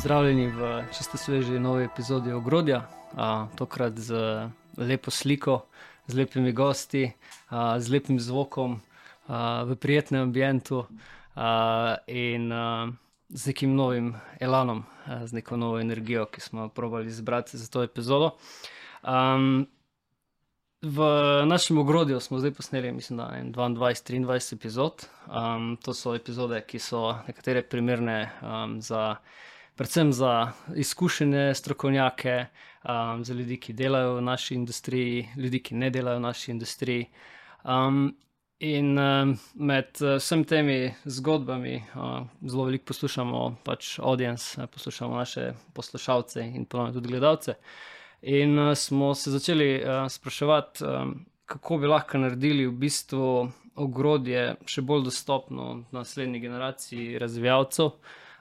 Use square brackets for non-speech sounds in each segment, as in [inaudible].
Pozdravljeni v čisto sveži novi epizodi Ogrodja, a, tokrat z lepo sliko, z lepimi gosti, a, z lepim zvokom, a, v prijetnem ambientu a, in a, z nekim novim elanom, a, z neko novo energijo, ki smo jo provali izbrati za to epizodo. Um, v našem ogrodju smo zdaj posneli, mislim, da 22-23 epizod. Um, to so epizode, ki so nekatere primerne um, za, predvsem za izkušene strokovnjake, um, za ljudi, ki delajo v naši industriji, ljudi, ki ne delajo v naši industriji. Um, in um, med uh, vsemi temi zgodbami uh, zelo veliko poslušamo, pač audience, poslušamo naše poslušalce in ponovno tudi gledalce. In uh, smo se začeli uh, spraševati, um, kako bi lahko naredili v bistvu ogrodje še bolj dostopno naslednji generaciji razvijalcev,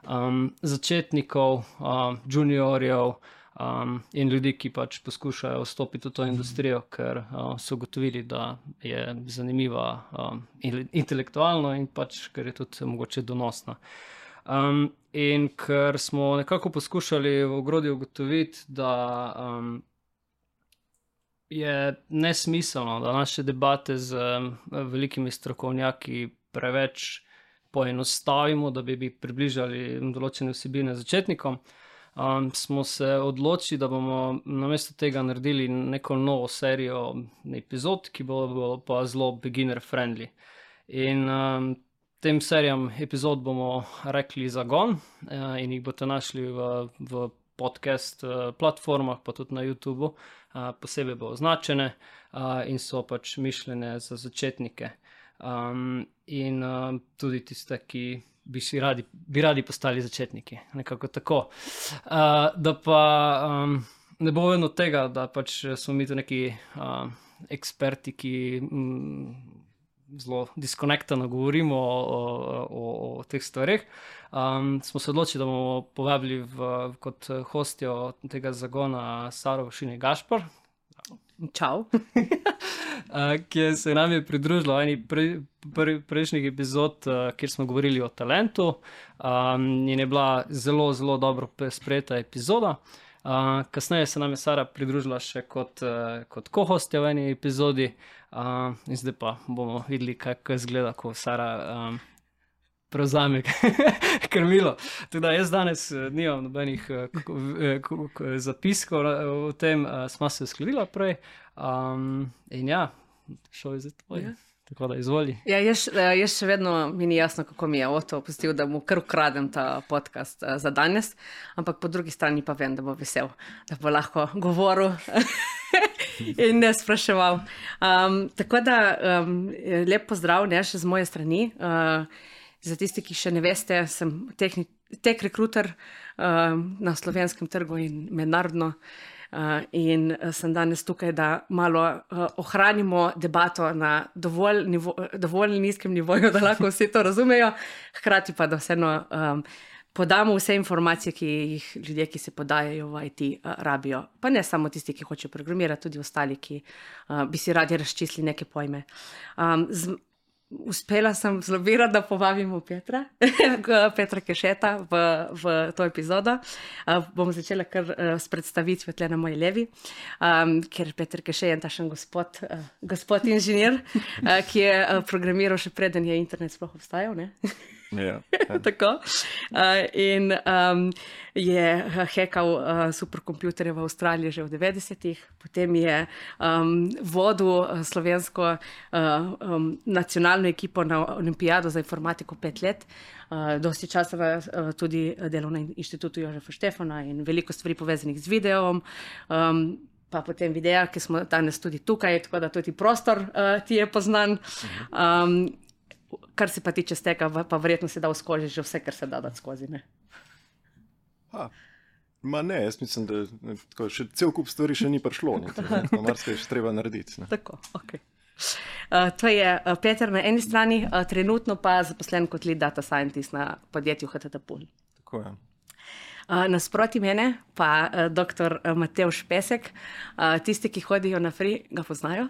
um, začetnikov, um, juniorjev um, in ljudi, ki pač poskušajo vstopiti v to industrijo, ker uh, so ugotovili, da je zanimiva um, intelektualno in pač ker je tudi mogoče donosna. Um, in ker smo nekako poskušali v ogrodju ugotoviti, da um, je nesmiselno, da naše debate z um, velikimi strokovnjaki preveč poenostavimo, da bi približali določene vsebine začetnikom. Um, smo se odločili, da bomo namesto tega naredili neko novo serijo epizod, ki bo, bo pa zelo beginner-friendly. In um, tem serijam epizod bomo rekli zagon uh, in jih boste našli v, v podcast uh, platformah, pa tudi na YouTubu, uh, posebej bo označene uh, in so pač mišljene za začetnike. Um, in uh, tudi tiste, ki bi, radi, bi radi postali začetniki. Nekako tako. Uh, da pa um, ne bo vedno tega, da pač smo mi tu neki uh, eksperti, ki. Mm, zelo diskonektano govorimo o, o, o, teh stvareh. Um, smo se odločili, da bomo povabili v, kot hostjo tega zagona Saro Šini Gašpor. Čau. [laughs] ki se nam je pridružila v eni pre, pre, prejšnjih epizod, uh, kjer smo govorili o talentu. Um, in je bila zelo, zelo dobro sprejeta epizoda. Uh, kasneje se nam je Sara pridružila še kot, uh, kot kohostja v eni epizodi. Uh, in zdaj pa bomo videli, kako izgleda, ko Sara um, prevzame [laughs] krmilo. Tudi jaz danes uh, nimam nobenih uh, zapiskov o tem, smo se uskladili prej. Um, in ja, šel je za to. Ja. Tako da izvoli. Ja, jaz, jaz še vedno mi ni jasno, kako mi je Oto opustil, da mu kar ukradem ta podcast za danes, ampak po drugi strani pa vem, da bo vesel, da bo lahko govoril. [laughs] in ne spraševal. Um, tako da um, lep pozdrav, ne še z moje strani. Uh, za tisti, ki še ne veste, sem tek rekruter uh, na slovenskem trgu in mednarodno. Uh, in sem danes tukaj, da malo uh, ohranimo debato na dovolj, nivo, dovolj nizkem nivoju, [laughs] da lahko vsi to razumejo, hkrati pa da vseeno um, podamo vse informacije, ki jih ljudje, ki se podajajo v IT, uh, rabijo. Pa ne samo tisti, ki hočejo programirati, tudi ostali, ki uh, bi si radi razčistili neke pojme. Um, z, uspela sem zelo rada, da povabimo Petra, [laughs] Petra Kešeta v, v to epizodo. Uh, bom začela kar uh, s predstavitvijo tle na moji levi, um, ker Petr Keše je tašen gospod, uh, gospod inženir, uh, ki je uh, programiral še preden je internet sploh obstajal. Ja, [laughs] Tako. Uh, in um, je hekal uh, superkomputerje v Avstraliji že v 90-ih, potem je um, vodil slovensko uh, um, nacionalno ekipo na Olimpijado za informatiko pet let. Uh, dosti časa uh, tudi delal na inštitutu Jožefa Štefana in veliko stvari povezanih z videom. Um, Pa potem videa, ki smo danes tudi tukaj, tako da tudi prostor uh, ti je poznan. Um, kar se pa tiče steka, pa verjetno se da skozi že vse, kar se da da skozi. Ne? Ma ne, jaz mislim, da tako, še cel kup stvari še ni prišlo, na marsikaj še treba narediti. Ne. Tako, ok. Uh, to je uh, Peter na eni strani, uh, trenutno pa zaposlen kot lead data scientist na podjetju HTTP. Tako je. Uh, nasproti mene pa uh, dr. Mateuš Pesek. Uh, tisti, ki hodijo na fri, ga poznajo.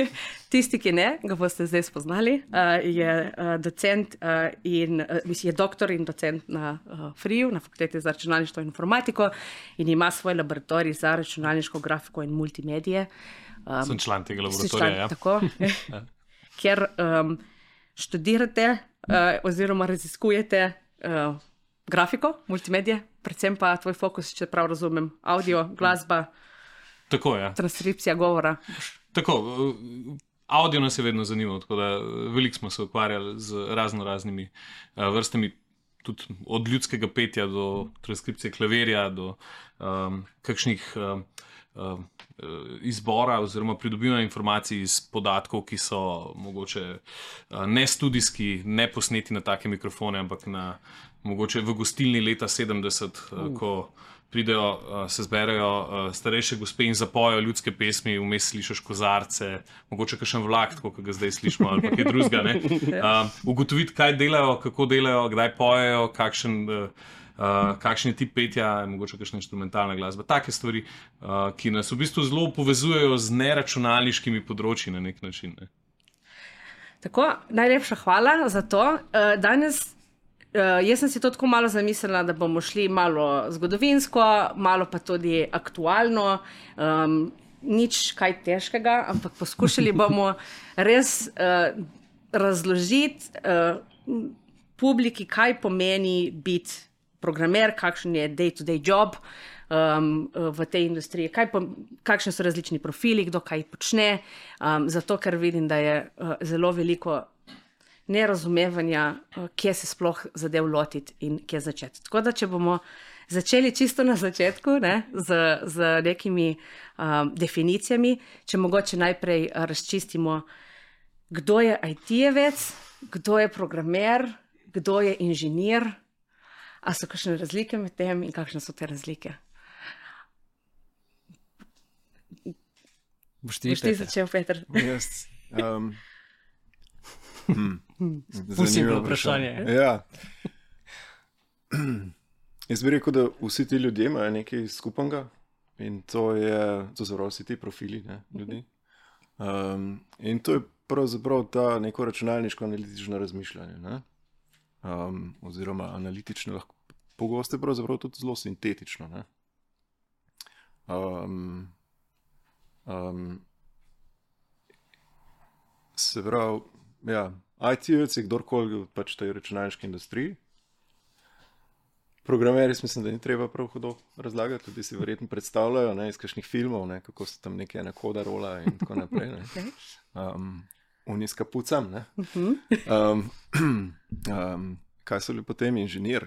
[laughs] tisti, ki ne, ga boste zdaj spoznali. Je docent in uh, je doktor in docent na FRIU, na fakulteti za računalništvo in informatiko, in ima svoj laboratorij za računalniško grafiko in multimedije. Um, sem član tega laboratorija. Član, ja. Tako. [laughs] Ker um, študirate uh, oziroma raziskujete. Uh, grafiko, multimedije, predvsem pa tvoj fokus, če prav razumem, audio, glasba. Tako je. Ja. Transkripcija govora. Tako, audio nas je vedno zanimal, tako da veliko smo se ukvarjali z razno raznimi uh, vrstami. Tudi od ljudskega petja do transkripcije klavirja, do um, kakšnih uh, uh, izbora oziroma pridobivanja informacij iz podatkov, ki so mogoče uh, ne studijski, ne posneti na take mikrofone, ampak na mogoče v gostilni leta 70, uh. ko pridejo, se zberejo starejše gospe in zapojo ljudske pesmi, vmes slišiš kozarce, mogoče kakšen vlak, kot ga zdaj slišimo, ali kaj drugega. Uh, [laughs] ugotoviti, kaj delajo, kako delajo, kdaj pojejo, kakšen. Uh, Uh, kakšen je tip petja, mogoče kakšna instrumentalna glasba. Take stvari, uh, ki nas v bistvu zelo povezujejo z neračunalniškimi področji na nek način. Ne. Tako, najlepša hvala za to. Uh, danes Uh, jaz sem si to tako malo zamislila, da bomo šli malo zgodovinsko, malo pa tudi aktualno. Um, nič kaj težkega, ampak poskušali bomo [laughs] res uh, razložiti uh, publiki, kaj pomeni biti programer, kakšen je day-to-day job um, v tej industriji, po, kakšni so različni profili, kdo kaj počne. Um, zato, ker vidim, da je uh, zelo veliko nerazumevanja, eh, kje se sploh zadev lotiti in kje začeti. Tako da, če bomo začeli čisto na začetku ne, z, z nekimi um, definicijami, če mogoče najprej razčistimo, kdo je IT-jevec, kdo je programer, kdo je inženir, a so kakšne razlike med tem in kakšne so te razlike. Boš ti začel, Peter? Yes. Um, hm. [laughs] Zanimivo vprašanje. Ja. [clears throat] Jaz bi rekel, da vsi ti ljudje imajo nekaj skupnega in to, je, to so vsi ti profili ne, ljudi. Um, in to je pravzaprav ta neko računalniško analitično razmišljanje. Ne? Um, oziroma analitično, lahko pogosto je pravzaprav tudi zelo sintetično. Um, um, se pravi, ja. IT-jevec je kdorkoli pač v tej računalniški industriji. Programeri, mislim, da ni treba prav hudo razlagati, tudi si verjetno predstavljajo ne, iz kakšnih filmov, ne, kako so tam neke enakoda rola in tako naprej. Um, [laughs] Uniska pucam. Um, um, kaj so li potem inženir?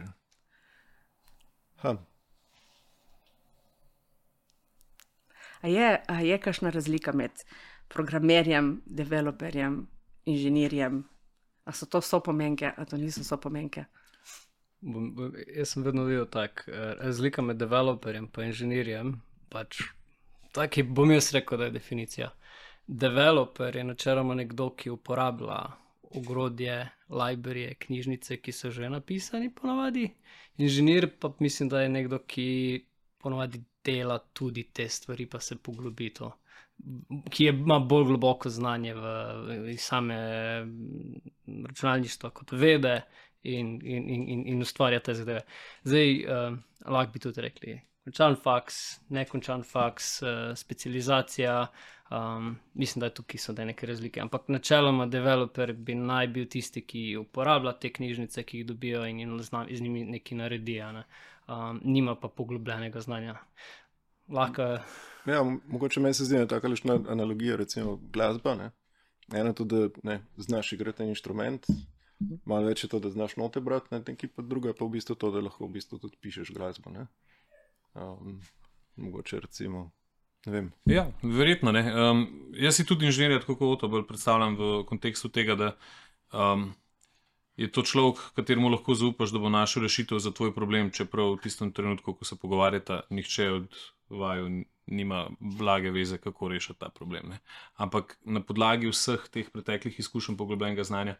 A je, a je kakšna razlika med programerjem, developerjem, inženirjem, Ali so to so pomenke, ali to niso so pomenke? Jaz sem vedno videl tako eh, razlika med developerjem in inženirjem. Pač, Tako bom jaz rekel, da je definicija. Developer je načeloma nekdo, ki uporablja ogrodje, librarije, knjižnice, ki so že napisani, ponovadi. Inženir pa mislim, da je nekdo, ki ponovadi dela tudi te stvari, pa se poglobi to ki je, ima bolj globoko znanje v, v same računalništvo kot vede in, in, in, in ustvarja te zadeve. Zdaj, uh, lahko bi tudi rekli, končan faks, nekončan faks, uh, specializacija. Um, mislim, da je tukaj so neke razlike. Ampak načeloma, developer bi naj bil tisti, ki uporablja te knjižnice, ki jih dobijo in, z njimi nekaj naredijo. Ne? Um, nima pa poglobljenega znanja. Lahko. Ja, mogoče meni se zdi, da je tako lišna analogija, recimo glasba. Ne? Eno to, da ne, znaš igrati inštrument, malo več je to, da znaš note brati, ne ki pa druga je pa v bistvu to, da lahko v bistvu tudi pišeš glasbo. Um, mogoče recimo. Ja, verjetno ne. Um, jaz si tudi inženir, tako kot to bolj predstavljam v kontekstu tega, da um, je to človek, kateremu lahko zaupaš, da bo našel rešitev za tvoj problem, čeprav v tistem trenutku, ko se pogovarjata, nihče od vaju nima blage veze, kako rešiti ta problem. Ne. Ampak na podlagi vseh teh preteklih izkušenj, poglobljenega znanja,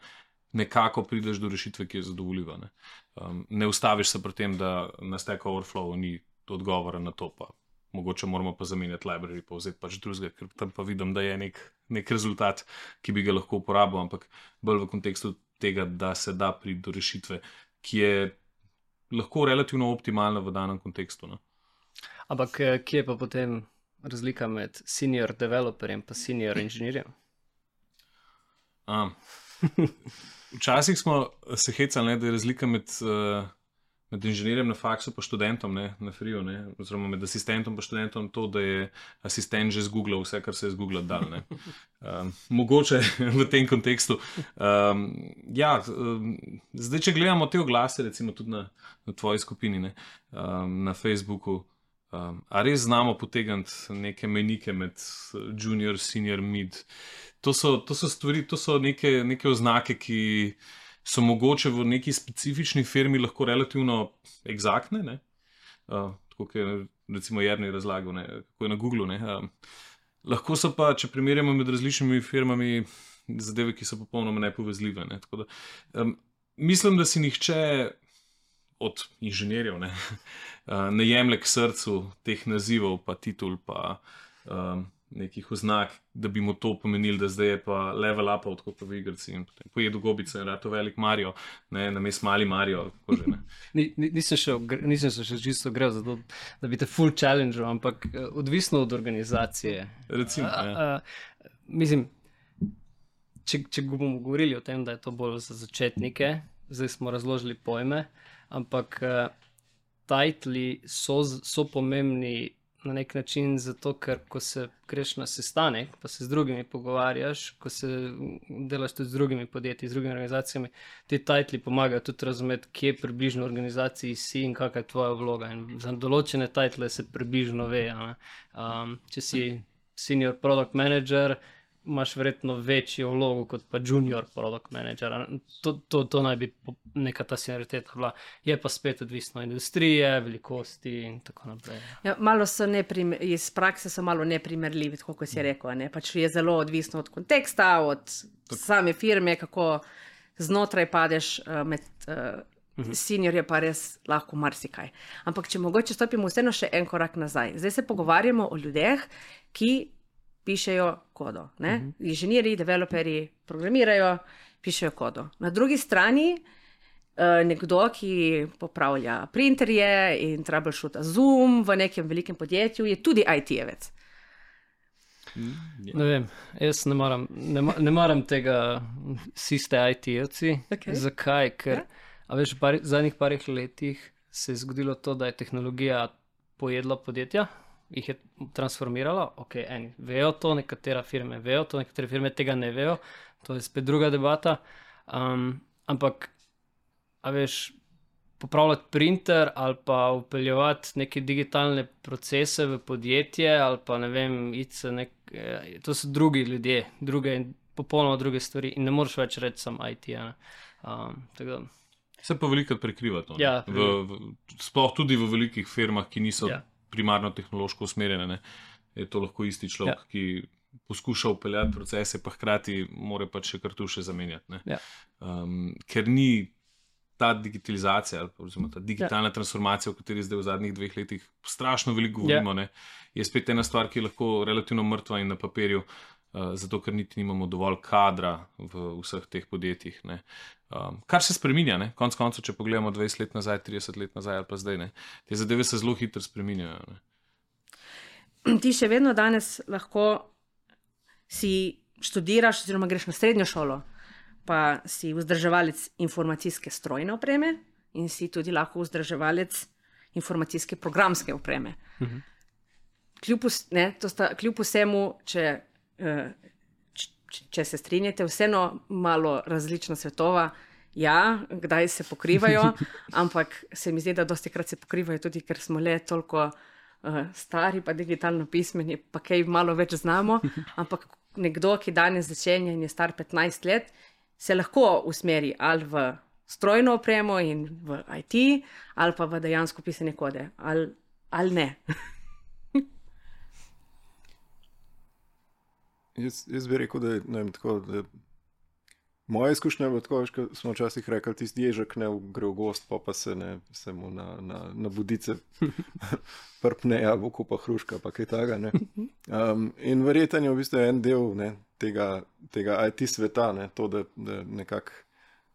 nekako prideš do rešitve, ki je zadovoljiva. Ne, um, ne ustaviš se pri tem, da na Stack Overflow ni odgovora na to. Pa. Mogoče moramo pa zamenjati library, pa vzeti pač drugega, ker tam pa vidim, da je nek, nek rezultat, ki bi ga lahko uporabil, ampak bolj v kontekstu tega, da se da priti do rešitve, ki je lahko relativno optimalna v danem kontekstu. No. Ampak eh, kje je pa potem razlika med senior developerjem in senior inženirjem? Um, včasih smo se hecali, ne, da je razlika med, uh, med inženirjem na faksu in študentom ne, na Friju, ne, oziroma med asistentom in študentom, to, da je asistent že zgooglal vse, kar se je zgooglal dal. Um, [laughs] mogoče [laughs] v tem kontekstu. Um, ja, um, zdaj, če gledamo te oglase, recimo tudi na, na tvoji skupini, ne, um, na Facebooku. Um, a res znamo potegniti neke menike med junior, senior, mid, to so, to so stvari, to so neke, neke oznake, ki so mogoče v neki specifični firmi lahko relativno eksaktne. Uh, tako je recimo Jrni razlagal, ne? kako je na Googlu. Uh, lahko so pa, če primerjamo med različnimi firmami, zadeve, ki so popolnoma nepovezljive. Ne? Da, um, mislim, da si nihče od inženirjev ne, [laughs] uh, ne jemlje k srcu teh nazivov, pa titul. Pa, um, nekih oznak, da bi mu to pomenili, da zdaj je pa level up, kot v igrici. Pojedo gobice, je to velik Marijo, ne na mest mali Marijo. [laughs] nisem šel, nisem se še čisto grev, zato, da bi te full challenge, ampak uh, odvisno od organizacije. Recimo, a, a, a, mislim, če, če bomo govorili o tem, da je to bolj za začetnike, zdaj smo razložili pojme, ampak uh, titli so, so pomembni na nek način zato, ker ko se greš na sestanek, pa se z drugimi pogovarjaš, ko se delaš tudi z drugimi podjetji, z drugimi organizacijami, ti titli pomagajo tudi razumeti, kje približno organizaciji si in kakšna je tvoja vloga. In za določene title se približno ve. Um, če si senior product manager, imaš verjetno večjo vlogo kot pa junior product manager. To, to, to naj bi neka ta senioritet bila. Je pa spet odvisno od industrije, velikosti in tako naprej. Ja, malo so neprim, iz prakse so malo neprimerljivi, kot si rekel. Ne? Pač je zelo odvisno od konteksta, od same firme, kako znotraj padeš uh, med. Uh, Senior je pa res lahko marsikaj. Ampak, če mogoče stopimo vseeno še en korak nazaj. Zdaj se pogovarjamo o ljudeh, ki pišejo kodo. Uh mhm. -huh. Inženirji, developerji programirajo, pišejo kodo. Na drugi strani uh, nekdo, ki popravlja printerje in troubleshoot Zoom v nekem velikem podjetju, je tudi IT-jevec. Ne vem, jaz ne maram, ne, ne maram tega, vsi ste IT-jevci. Okay. Zakaj? Ker ja. veš, v zadnjih parih letih se je zgodilo to, da je tehnologija pojedla podjetja jih je transformiralo. Ok, eni vejo to, nekatere firme vejo to, nekatere firme tega ne vejo, to je spet druga debata. Um, ampak, a veš, popravljati printer ali pa upeljevati neke digitalne procese v podjetje ali pa ne vem, nek, eh, to so drugi ljudje, druge in popolnoma druge stvari in ne moreš več reči sam IT. Um, Se pa veliko prekriva to. Ja, v, v, sploh tudi v velikih firmah, ki niso ja primarno tehnološko usmerjene. Ne? Je to lahko isti človek, ja. ki poskuša upeljati procese, pa hkrati mora pač še kar tu še zamenjati. Ja. Um, ker ni ta digitalizacija, oziroma ta digitalna ja. transformacija, o kateri zdaj v zadnjih dveh letih strašno veliko govorimo, ja. je spet ena stvar, ki je lahko relativno mrtva in na papirju. Uh, zato, ker niti nimamo dovolj kadra v vseh teh podjetjih. Um, kar se spremenja, konec koncev, če pogledamo 20 let nazaj, 30 let nazaj ali pa zdaj, ne? te zadeve se zelo hitro spremenjajo. Ne? Ti še vedno danes lahko si študiraš, oziroma greš na srednjo šolo, pa si vzdrževalec informacijske strojne opreme in si tudi lahko vzdrževalec informacijske programske opreme. Mhm. Kljub, ne, sta, kljub vsemu, če Eh, če se strinjate, vseeno malo različna svetova. Ja, kdaj se pokrivajo, [laughs] ampak se mi zdi, da dosti krat se pokrivajo tudi, ker smo le toliko uh, stari, pa digitalno pismeni, pa kaj malo več znamo. [laughs] Ampak nekdo, ki danes začenja in je star 15 let, se lahko usmeri ali v strojno opremo in v IT, ali pa v dejansko pisanje kode, ali, ali ne. Jaz, jaz bi rekel, da je vem, tako, da Moja izkušnja je bila tako, ko smo včasih rekli, tisti ježek ne gre v gost, pa, pa se ne, se mu na, na, na budice [laughs] prpne, jabolko pa hruška, pa kaj takega. ne. Um, in verjetno je v bistvu en del ne, tega, tega IT sveta, ne, to, da, da nekako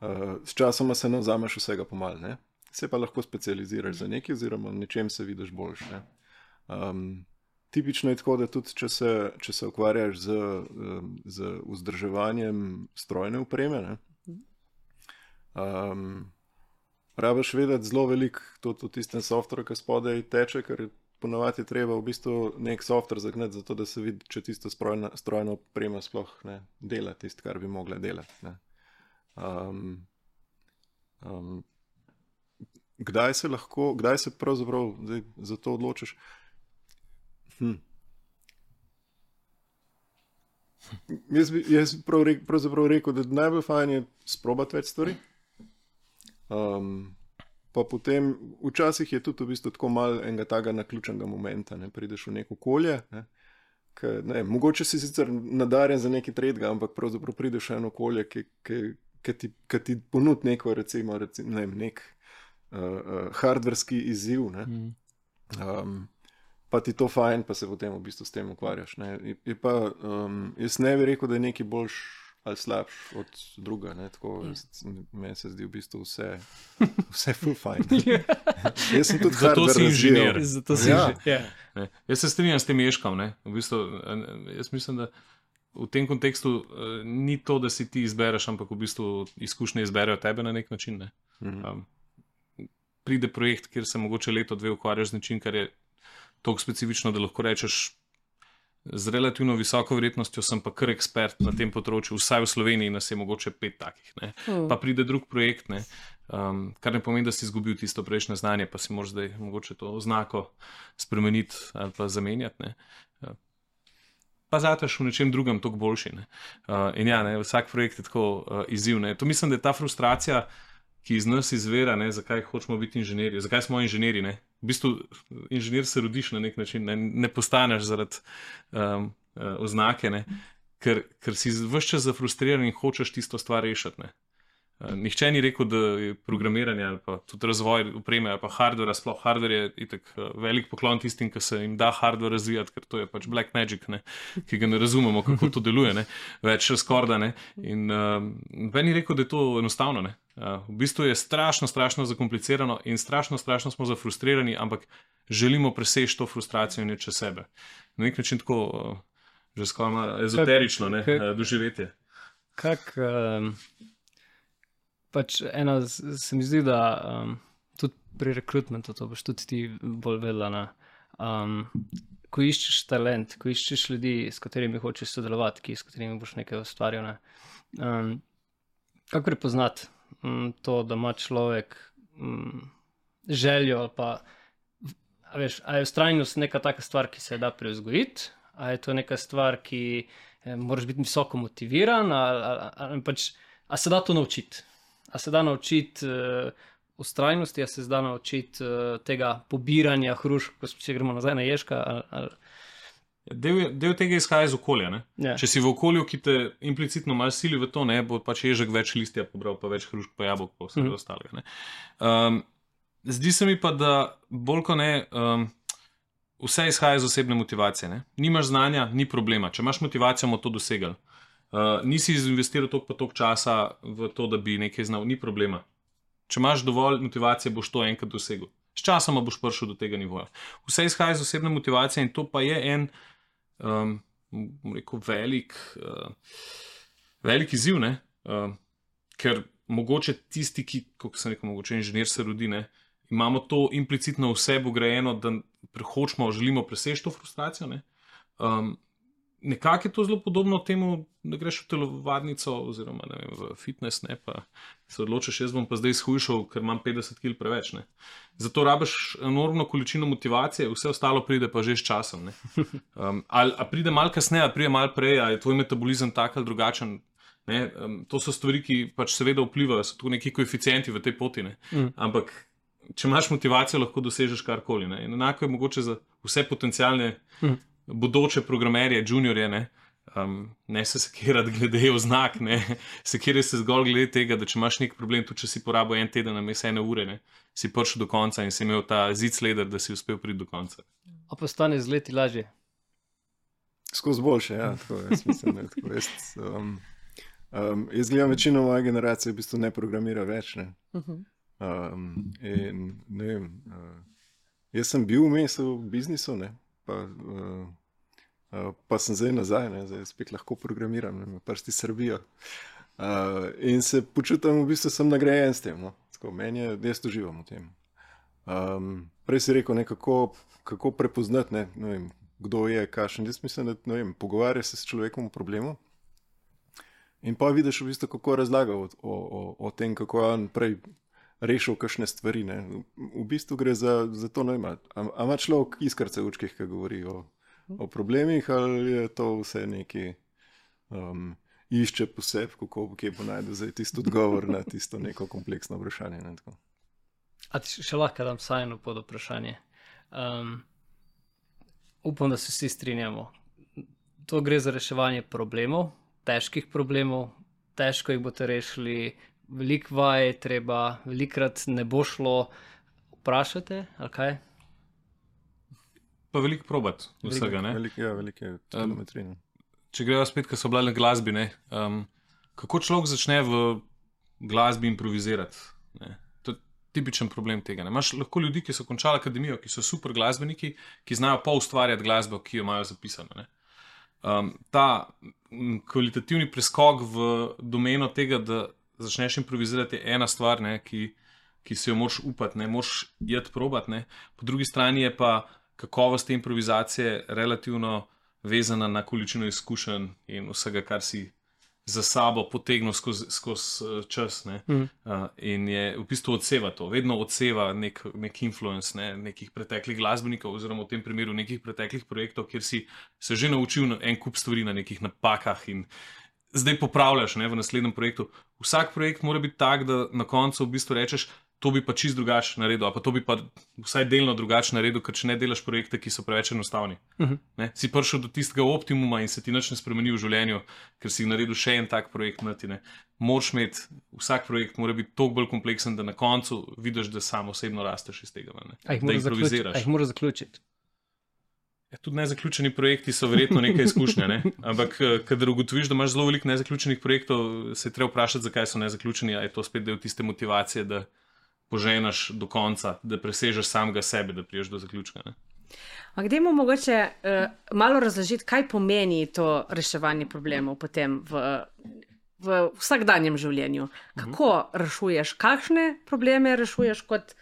uh, s časoma se ne vzameš vsega pomal, ne. Se pa lahko specializiraš za nekaj, oziroma nečem se vidiš boljš. Ne. Um, tipično je tako, da tudi če se, če se ukvarjaš z, z vzdrževanjem strojne upreme, ne, um, rabiš vedeti zelo veliko tudi o tistem softveru, ki spodaj teče, ker ponovadi treba v bistvu nek softver zagnati, zato da se vidi, če tisto strojna, strojna oprema sploh ne dela tisto, kar bi mogla delati. Ne. Um, um, kdaj se lahko, kdaj se pravzaprav za to odločiš? Hm. Jaz bi, jaz prav pravzaprav rekel, da najbolj fajn je sprobati več stvari. Um, pa potem, včasih je tudi v bistvu tako malo enega takega naključnega momenta, ne prideš v neko okolje. Ne, ke, ne, mogoče si sicer nadarjen za nekaj tretjega, ampak pravzaprav prideš v eno okolje, ki, ki, ki ti, ki ti ponudi neko, recimo, recimo ne, nek uh, uh, hardverski izziv. Ne, um, pa ti to fajn, pa se potem v bistvu s tem ukvarjaš. Ne. Je, je pa, um, jaz ne bi rekel, da je nekaj boljš ali slabš od druga. Ne, tako, jaz- Meni se zdi v bistvu vse, [laughs] vse full fajn. jaz sem tudi Zato si inženir. Zato si Ja. že. Ja. Ne. Jaz se strinjam s tem ješkam. ne. V bistvu, jaz mislim, da v tem kontekstu uh, ni to, da si ti izbereš, ampak v bistvu izkušnje izberejo tebe na nek način. Ne. Mhm. Um, pride projekt, kjer se mogoče leto, dve ukvarjaš z nečim, kar je tako specifično, da lahko rečeš. Z relativno visoko vrednostjo sem pa kar ekspert na tem področju, vsaj v Sloveniji nas je mogoče pet takih. Ne. Mm. Pa pride drug projekt, ne, um, kar ne pomeni, da si izgubil tisto prejšnje znanje, pa si moraš zdaj mogoče to oznako spremeniti ali pa zamenjati. Ne. Ja. Pa zato še v nečem drugem toliko boljši. Ne. Uh, in ja, ne, vsak projekt je tako uh, izziv. Ne. To mislim, da je ta frustracija, ki iz nas izvira, ne, zakaj hočemo biti inženirji, zakaj smo inženirji. Ne. V bistvu inženir se rodiš na nek način, ne, ne postaneš zaradi um, uh, oznake, ne, ker, ker si vse čas zafrustriran in hočeš tisto stvar rešiti. Ne. Uh, Nihče ni rekel, da je programiranje ali pa tudi razvoj opreme ali pa hardware, sploh hardware je itak uh, velik poklon tistim, ki se jim da hardware razvijati, ker to je pač black magic, ne, ki ga ne razumemo, kako to deluje, ne, več skorda. Ne, in um, Ben je rekel, da je to enostavno. Ne. Uh, v bistvu je strašno, strašno zakomplicirano in strašno, strašno smo zafrustrirani, ampak želimo preseči to frustracijo in jo čez sebe. Na nek način tako, uh, že skoraj ezoterično, ne, kak- uh, doživetje. Kak, um, pač ena, se mi zdi, da um, tudi pri rekrutmentu, to boš tudi ti bolj vedela. ne, Um, ko iščeš talent, ko iščeš ljudi, s katerimi hočeš sodelovati, ki, s katerimi boš nekaj ustvarjal. Ne, um, kako prepoznati um, to, da ima človek um, željo ali pa. A veš, a je ustrajnost neka taka stvar, ki se da prevzgojiti, ali je to neka stvar, ki eh, moraš biti visoko motiviran, ali, ali, ali pač, a se da to naučiti. A se da naučiti uh, ustrajnosti, a se da naučiti uh, tega pobiranja hrušk, ko če gremo nazaj na ježka. Ali, ali, Del, del tega izhaja iz okolja. Ne? ja. Če si v okolju, ki te implicitno malo sili v to, ne, bo pač ježek več listja pobral, pa več hrušk, pa jabolk, pa vse Mhm. ostalega. ne. Um, zdi se mi pa, da bolj kot ne. Um, Vse izhaja iz osebne motivacije. Ne? Nimaš znanja, ni problema. Če imaš motivacijo, bomo to dosegli. Uh, nisi investiral toliko toliko časa v to, da bi nekaj znal, ni problema. Če imaš dovolj motivacije, boš to enkrat dosegel. Sčasoma boš prišel do tega nivoja. Vse izhaja iz osebne motivacije in to pa je en, um, rekel, velik, uh, velik izziv, ne? uh, ker mogoče tisti, ki, kot sem rekel, mogoče inženir se rodi, ne, imamo to implicitno vse ugrajeno, da hočemo, želimo preseči to frustracijo. Ne? Um, nekako je to zelo podobno temu, da greš v telovadnico oziroma ne vem, v fitness, ne, pa se odločiš, jaz bom pa zdaj shujšal, ker imam 50 kg preveč. Ne. Zato rabiš enormno količino motivacije, vse ostalo pride pa že s časom. ne. [laughs] Um, ali pride malo kasneje, ali pride malo prej, ali je tvoj metabolizem tak ali drugačen. Ne, um, to so stvari, ki pač seveda vplivajo, so tu neki koeficienti v tej poti. Ne. Mm. Ampak, če imaš motivacijo, lahko dosežeš karkoli. enako je mogoče za vse potencijalne Mm. Bodoče programerje, juniorje. Ne. Um, ne se sekirati glede oznak, ne sekirati se zgolj glede tega, da če imaš nek problem, tudi če si porabil en teden, namesto ene ure, ne, si prišel do konca in si imel ta zid sleder, da si uspel priti do konca. A postane z leti lažje? Skozi boljše, ja, tako jaz mislim. Ne, tako jaz, um, um, jaz gledam večino moje generacije, v bistvu ne programira več. Ne. Um, in, ne vem, uh, jaz sem bil vmes v biznisu, ne, pa, uh, pa sem zdaj nazaj, ne, zdaj spet lahko programiram, ne, prsti srbijo. Uh, in se počutim, v bistvu sem nagrajen s tem. No. Tako, meni je, jaz uživam v tem. Um, prej si rekel, ne, kako, kako prepoznati, ne, ne vem, kdo je kašen. Jaz mislim, da vem, pogovarja se s človekom o problemu. In pa vidiš, v bistvu, kako razlaga o, o, o, o tem, kako je on prej rešil kakšne stvari. Ne. V bistvu gre za, za to, da ima. ima človek iskrce v učkih, ki govori o, o problemih, ali je to vse neki. Um, Išče posebej, kako bo najdel tisto odgovor na tisto neko kompleksno vprašanje. Ne, A ti še lahko dam sajno pod vprašanje? Um, upam, da se vsi strinjamo. To gre za reševanje problemov, težkih problemov, težko jih boste rešili, veliko vaj je treba, velikrat ne bo šlo. Vprašate, ali kaj? Pa veliko probat vsega. Veliko ja, velik je telemetrije. Um, če gremo spet, ki so bile na glasbi, um, kako človek začne v glasbi improvizirati? Ne? tipičen problem tega. Ne? Imaš lahko ljudi, ki so končali akademijo, ki so super glasbeniki, ki znajo pa ustvarjati glasbo, ki jo imajo zapisano. Um, ta kvalitativni preskok v domeno tega, da začneš improvizirati, je ena stvar, ne, ki, ki si jo moš upati, ne moš jeti probat. Ne. Po drugi strani je pa kakovost te improvizacije relativno vezana na količino izkušenj in vsega, kar si za sabo potegnil skozi skoz eh, čas. Mm. Uh, in je v bistvu odseva to, vedno odseva nek, nek influence ne, nekih preteklih glasbenikov, oziroma v tem primeru nekih preteklih projektov, kjer si se že naučil en kup stvari na nekih napakah in zdaj popravljaš ne, v naslednjem projektu. Vsak projekt mora biti tak, da na koncu v bistvu rečeš, to bi pa čist drugače naredil, pa to bi pa vsaj delno drugače naredil, ker če ne delaš projekte, ki so preveč enostavni. Uh -huh. ne, si prišel do tistega optimuma in se ti nič ne spremeni v življenju, ker si naredil še en tak projekt. Moraš imeti, vsak projekt mora biti toliko bolj kompleksen, da na koncu vidiš, da samo osebno rasteš iz tega. Da jih moraš zaključiti. Ja, tudi nezaključeni projekti so verjetno nekaj izkušnja, ne? ampak eh, kader ugotoviš, da imaš zelo veliko nezaključenih projektov, se treba vprašati, zakaj so nezaključeni. Ali je to spet del tiste motivacije, da poženeš do konca, da presežeš samega sebe, da priješ do zaključka. Kde mu mogoče uh, malo razložiti, kaj pomeni to reševanje problemov potem v, v vsakdanjem življenju? Kako uh rešuješ, kakšne probleme rešuješ kot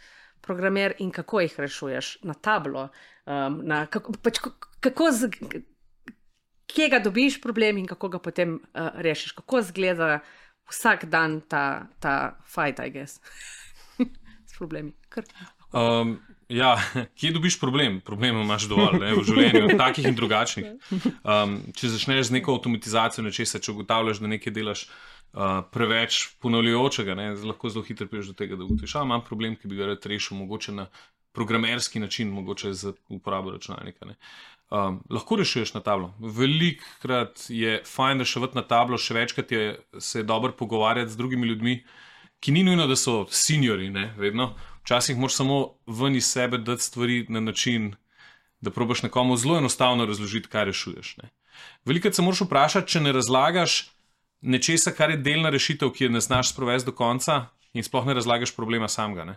programer in kako jih rešuješ na tablo? Um, na, kako, pač, kako z, kje ga dobiš problem in kako ga potem uh, rešiš? Kako izgleda vsak dan ta, ta fight, I guess? [laughs] problemi. Um, ja, kje dobiš problem? Problem imaš dovolj ne, v življenju, takih in drugačnih. Um, če začneš z neko avtomatizacijo nečesa, če ugotavljaš, da nekaj delaš uh, preveč ponavljajočega, lahko zelo hitro prideš do tega, da ugotoviš, da imam problem, ki bi ga rad rešil, mogoče na programerski način, mogoče z uporabo računalnika. Um, lahko rešuješ na tablo. Velikokrat je fajn reševati na tablo, še večkrat je se je dobro pogovarjati z drugimi ljudmi ki ni nujno, da so seniori, ne, vedno. Včasih moraš samo ven iz sebe dati stvari na način, da probiš nekomu zelo enostavno razložiti, kaj rešuješ. Veliko se moraš vprašati, če ne razlagaš nečesa, kar je delna rešitev, ki je ne znaš sprovesti do konca, in sploh ne razlagaš problema samega.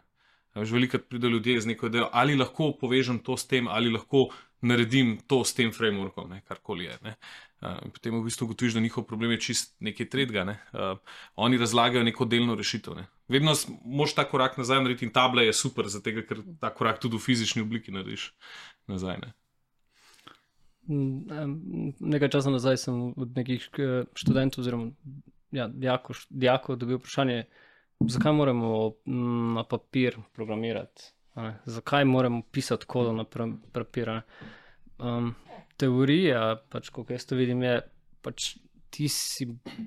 Veliko pride ljudje z neko idejo, ali lahko povežem to s tem, ali lahko naredim to s tem frameworkom, karkoli je. Ne. Uh, potem v bistvu ugotoviš, da njihov problem je čist nekaj tretjega. Ne? Uh, oni razlagajo neko delno rešitev. Ne? Vedno moš ta korak nazaj narediti in table je super, zato ker ta korak tudi v fizični obliki narediš nazaj. Ne? Nekaj časa nazaj sem od nekih eh, študentov, oziroma ja, dijakov, dijakov dobil vprašanje, zakaj moramo mm, na papir programirati, zakaj moramo pisati kodo na papir. Um, teorija, pač, kako jaz to vidim, je, pač ti,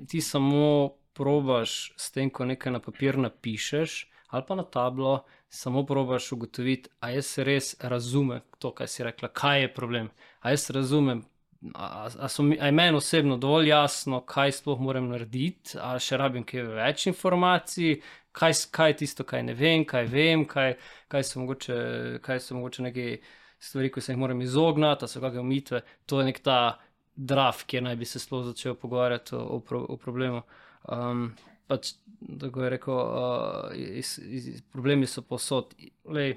ti samo probaš s tem, ko nekaj na papir napišeš ali pa na tablo, samo probaš ugotoviti, a jaz res razumem to, kaj si rekla, kaj je problem. A jaz razumem a, a, a je meni osebno dovolj jasno, kaj sploh moram narediti, ali še rabim kaj več informacij, kaj, kaj je tisto, kaj ne vem, kaj vem, kaj, kaj, so, mogoče, kaj so mogoče neke stvari, ki se jih moram izogniti, ali so kakšne omitve. To je nek ta draf, kjer naj bi se sploh začel pogovarjati o, o, o problemu. Um, pač, tako je rekel, uh, iz, iz, problemi so posod. Lej,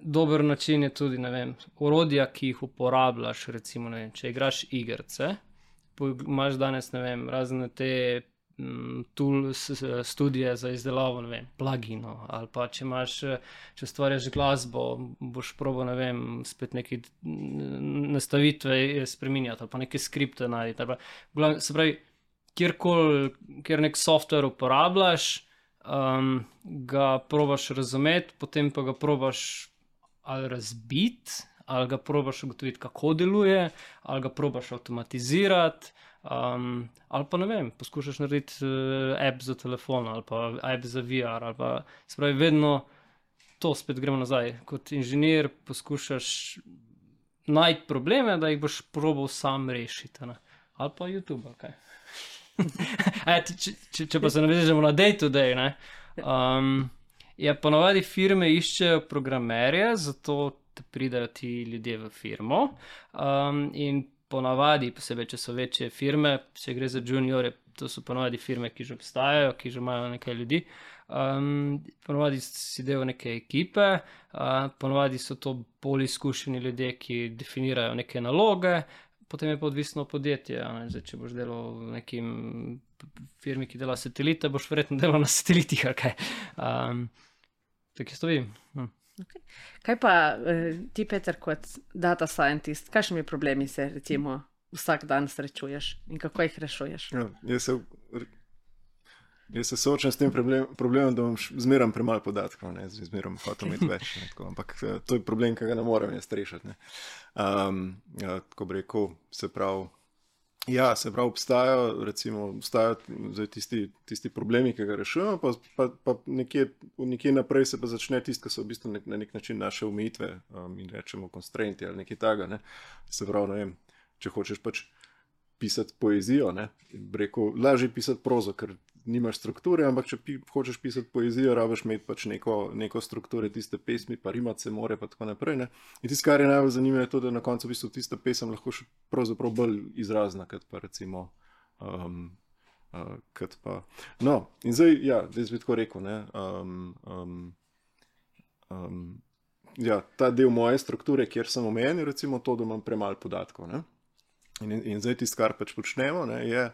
dober način je tudi, ne vem, orodja, ki jih uporabljaš. Recimo, vem, če igraš igrice, imaš danes, ne vem, razne te. mm, Tool, studije za izdelavo, ne vem, pluginov, ali pa če imaš, eh, če stvarjaš glasbo, boš probo, ne vem, spet neke nastavitve spremenjati, ali pa neke skripte najdete. Se pravi, kjerkoli, kjer nek software uporabljaš, um, ga probaš razumeti, potem pa ga probaš ali razbiti, ali ga probaš ugotoviti, kako deluje, ali ga probaš avtomatizirati. Um, ali pa ne vem, poskušaš narediti uh, app za telefon ali pa app za VR. Pa, se pravi, vedno to spet gremo nazaj. Kot inženir poskušaš najti probleme, da jih boš probal sam rešiti. Ne? Ali pa YouTube. kaj. [laughs] E, ti- če, če, če pa se navežemo na day to day, ne, um, je ponavadi firme iščejo programerje, zato da pridajo ti ljudje v firmo. Um, in ponavadi, posebej če so večje firme, če gre za juniore, to so ponavadi firme, ki že obstajajo, ki že imajo nekaj ljudi. Um, ponovadi si del neke ekipe, uh, ponovadi so to bolj izkušeni ljudje, ki definirajo neke naloge, potem je pa odvisno od podjetja. a ne. Zdaj, če boš delal v nekim firmi, ki dela satelite, boš verjetno delal na satelitih. kaj. Um, tako to vidim. Hm. Kaj pa eh, ti, Peter, kot data scientist, kakšnimi problemi se recimo vsak dan srečuješ in kako jih rešuješ? Ja, jaz, se, jaz se soočam s tem problem, problemom, da imam zmeraj premalo podatkov, ne, zmeraj hočem imeti več. Ne, tako, ampak eh, to je problem, ki ga ne morem jaz rešiti. ne. Um, ja, tako bi rekel, se pravi. Ja, se pravi, obstajajo, recimo, obstajajo tisti, tisti problemi, ki ga rešujemo, pa, pa, pa nekje, nekje naprej se pa začne tisto, ki so v bistvu nek, na nek način naše omejitve um, in rečemo constrainti ali nekaj takega. Ne. Se pravi, ne vem, če hočeš pač pisati poezijo, ne, rekel, lažje pisati prozo, ker nimaš strukture, ampak če pi, hočeš pisati poezijo, rabiš imeti pač neko, neko strukturo, tiste pesmi, pa rimati se more, pa tako naprej. Ne. In tisto, kar je najbolj zanimivo, je to, da na koncu v bistvu tista pesem lahko še pravzaprav bolj izrazna, kot pa recimo. Um, uh, kot pa. No, in zdaj, ja, zdaj bi tako rekel. Ne, um, um, um, ja, ta del moje strukture, kjer sem omenil, recimo to, da imam premalo podatkov. Ne. In, in zdaj tisto, kar pač počnemo, ne, je,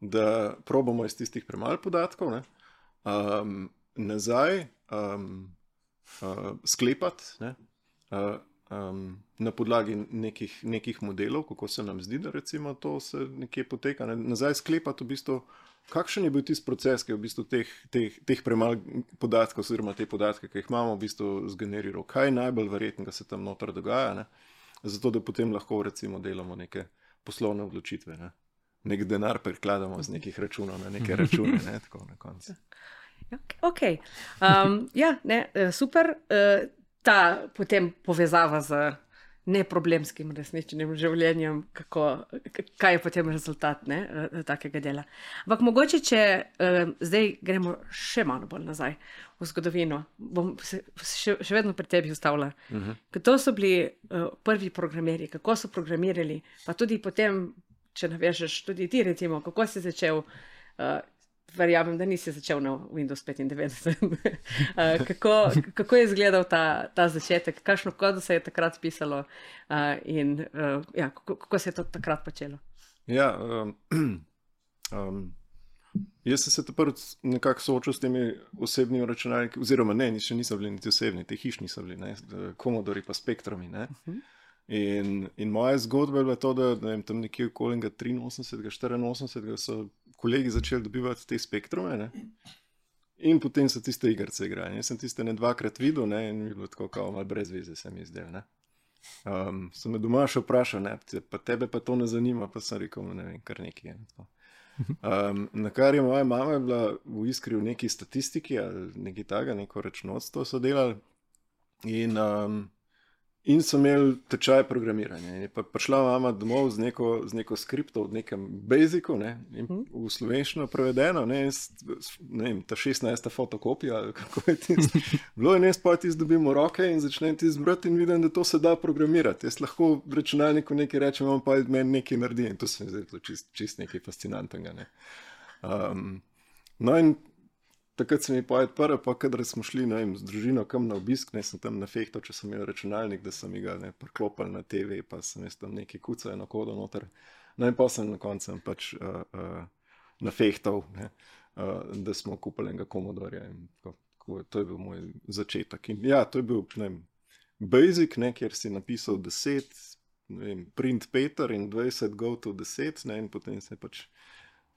da probamo iz tistih premalo podatkov ne, um, nazaj um, uh, sklepati ne, uh, um, na podlagi nekih, nekih modelov, kako se nam zdi, da recimo to se nekje poteka. Ne, nazaj sklepati v bistvu. Kakšen je bil tisti proces, ki je v bistvu teh, teh, teh premalo podatkov, oziroma te podatke, ki jih imamo, v bistvu zgeneriral? Kaj je najbolj verjetno, da se tam noter dogaja, ne? zato da potem lahko recimo delamo neke poslovne odločitve. Ne? Nek denar prikladamo z nekih računov na neke račune, ne? tako na koncu. Ok. Um, ja, ne, eh, super. Uh, ta potem povezava z neproblemskim resničnim življenjem, kako, kaj je potem rezultat ne, eh, takega dela. Ampak mogoče, če uh, zdaj gremo še malo bolj nazaj v zgodovino, bom se še, še vedno pri tebi ustavila. Uh -huh. Kdo so bili uh, prvi programerji, kako so programirali, pa tudi potem, če navežeš, tudi ti, recimo, kako si začel. Uh, Verjamem, da nisi začel na Windows 95. uh, [laughs] kako, kako je izgledal ta, ta začetek, kakšno kodo se je takrat pisalo uh, in uh, ja, kako, kako se je to takrat počelo? Ja, um, um, [clears throat] jaz sem se prvič nekako soočil s temi osebnimi računalniki, oziroma ne, še niso bili niti osebni, te hišni so bili, ne, komodori pa spektrumi. Ne. In, in moja zgodba je bila to, da ne vem, tam nekje okoli 83, 84 so kolegi začeli dobivati te spektrume. Ne. In potem so tiste igrice igrali. Jaz sem tiste ne dvakrat videl ne, in mi je bilo tako, kao, malo brez veze, se mi zdel. Ne. Um, sem me doma še vprašal, ne, pa tebe pa to ne zanima, pa sem rekel, "No, ne vem, kar nekaj je. tako. Um, na kar je moja mama je bila v Iskri v neki statistiki ali nekaj takega, neko računovodstvo so delali. In, um, In so imeli tečaj programiranja. In je pa prišla mama domov z neko, z neko skripto v nekem Basicu, ne, in v slovenščino prevedeno, ne, in ne vem, ta 16. fotokopija, kako je tisto. Bilo je nes, pa ti zdobimo roke in začnem ti zbrati in vidim, da to se da programirati. Jaz lahko v računalniku nekaj rečem, on pa meni nekaj naredi in to se mi zdi čist, čist nekaj fascinantnega. Ne. Um, no in takrat se mi je odprl, pa kadar smo šli vem, z družino kam na obisk, ne sem tam na fehto, če sem imel računalnik, da sem ga ne, priklopil na TV, pa sem jaz tam nekaj kuca, eno kodo noter. No in pa sem na koncu pač uh, uh, na fehtal, ne, uh, da smo kupili enega komodorja. Tako, tako, to je bil moj začetek. In ja, to je bil ne basic, ne, kjer si napisal 10, ne vem, print Peter in 20 go to 10, ne, in potem se pač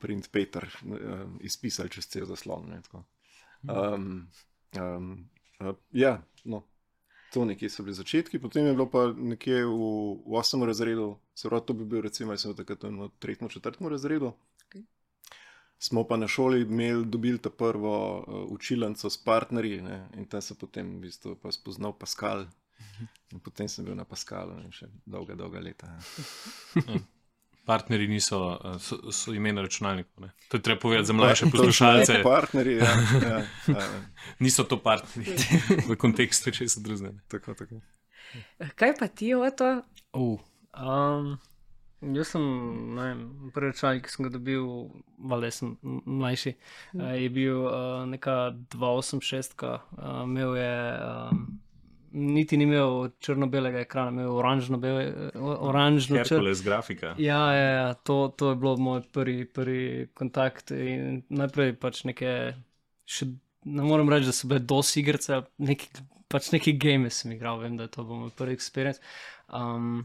print Peter uh, izpisal čez cel zaslon. Ne, tako. Um, um, uh, ja, no, to nekje so bili začetki, potem je bilo pa nekje v, v 8. razredu, se pravi, to bi bil recimo, sem takrat v 3. 4. razredu. Smo pa na šoli imeli, dobili ta prvo uh, učilnico s partnerji ne, in tam se potem v bistvu pa spoznal Pascal. In potem sem bil na Pascalu in še dolga, dolga leta. [laughs] Partnerji niso uh, so, so imena računalnikov. Ne? To je treba povedati za mlajše poslušalce. Partnerji, ja, ja, ja, [laughs] Niso to partnerji [laughs] v kontekstu česa drugega. tako, tako. Kaj pa ti, Oto? Uh, um, jaz sem, ne vem, prvi računalnik, ki sem ga dobil, valjda sem mlajši, uh, je bil uh, neka 286, uh, imel je. Um, Niti ni imel črno-belega ekrana, imel oranžno-bele, oranžno črno. Herkules grafika. Ja, ja, ja to, to je bilo moj prvi, prvi kontakt. In najprej pač neke, še, ne morem reči, da so bile dosti igrice, neki, pač neki game sem igral, vem, da je to bil moj prvi experience. Um,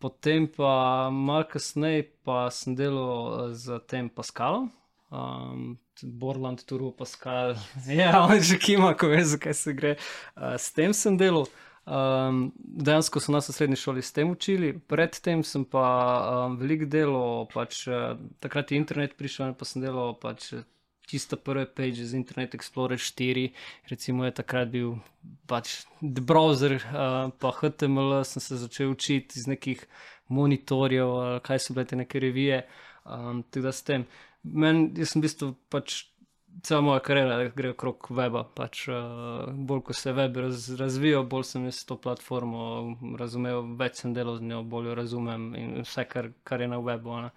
potem pa malo kasneje pa sem delal eh, z tem Pascalom. Um, Borland, Turu, Pascal, [laughs] ja, on že kima, ko ve, zakaj se gre. Uh, s tem sem delal. Um, dejansko so nas v srednji šoli s tem učili, predtem sem pa um, veliko delal, pač, uh, takrat je internet prišel, pa sem delal pač, eh, čisto prve page z Internet Explorer 4, recimo je takrat bil pač browser, uh, pa HTML sem se začel učiti iz nekih monitorjev, uh, kaj so bile te neke revije, um, tako da s tem. Men, jaz sem v bistvu pač cela moja kariera gre okrog weba. Pač, uh, bolj ko se web raz, razvijal, bolj sem jaz to platformo razumel, več sem delal z njo, bolj jo razumem in vse, kar, kar je na webu. ne.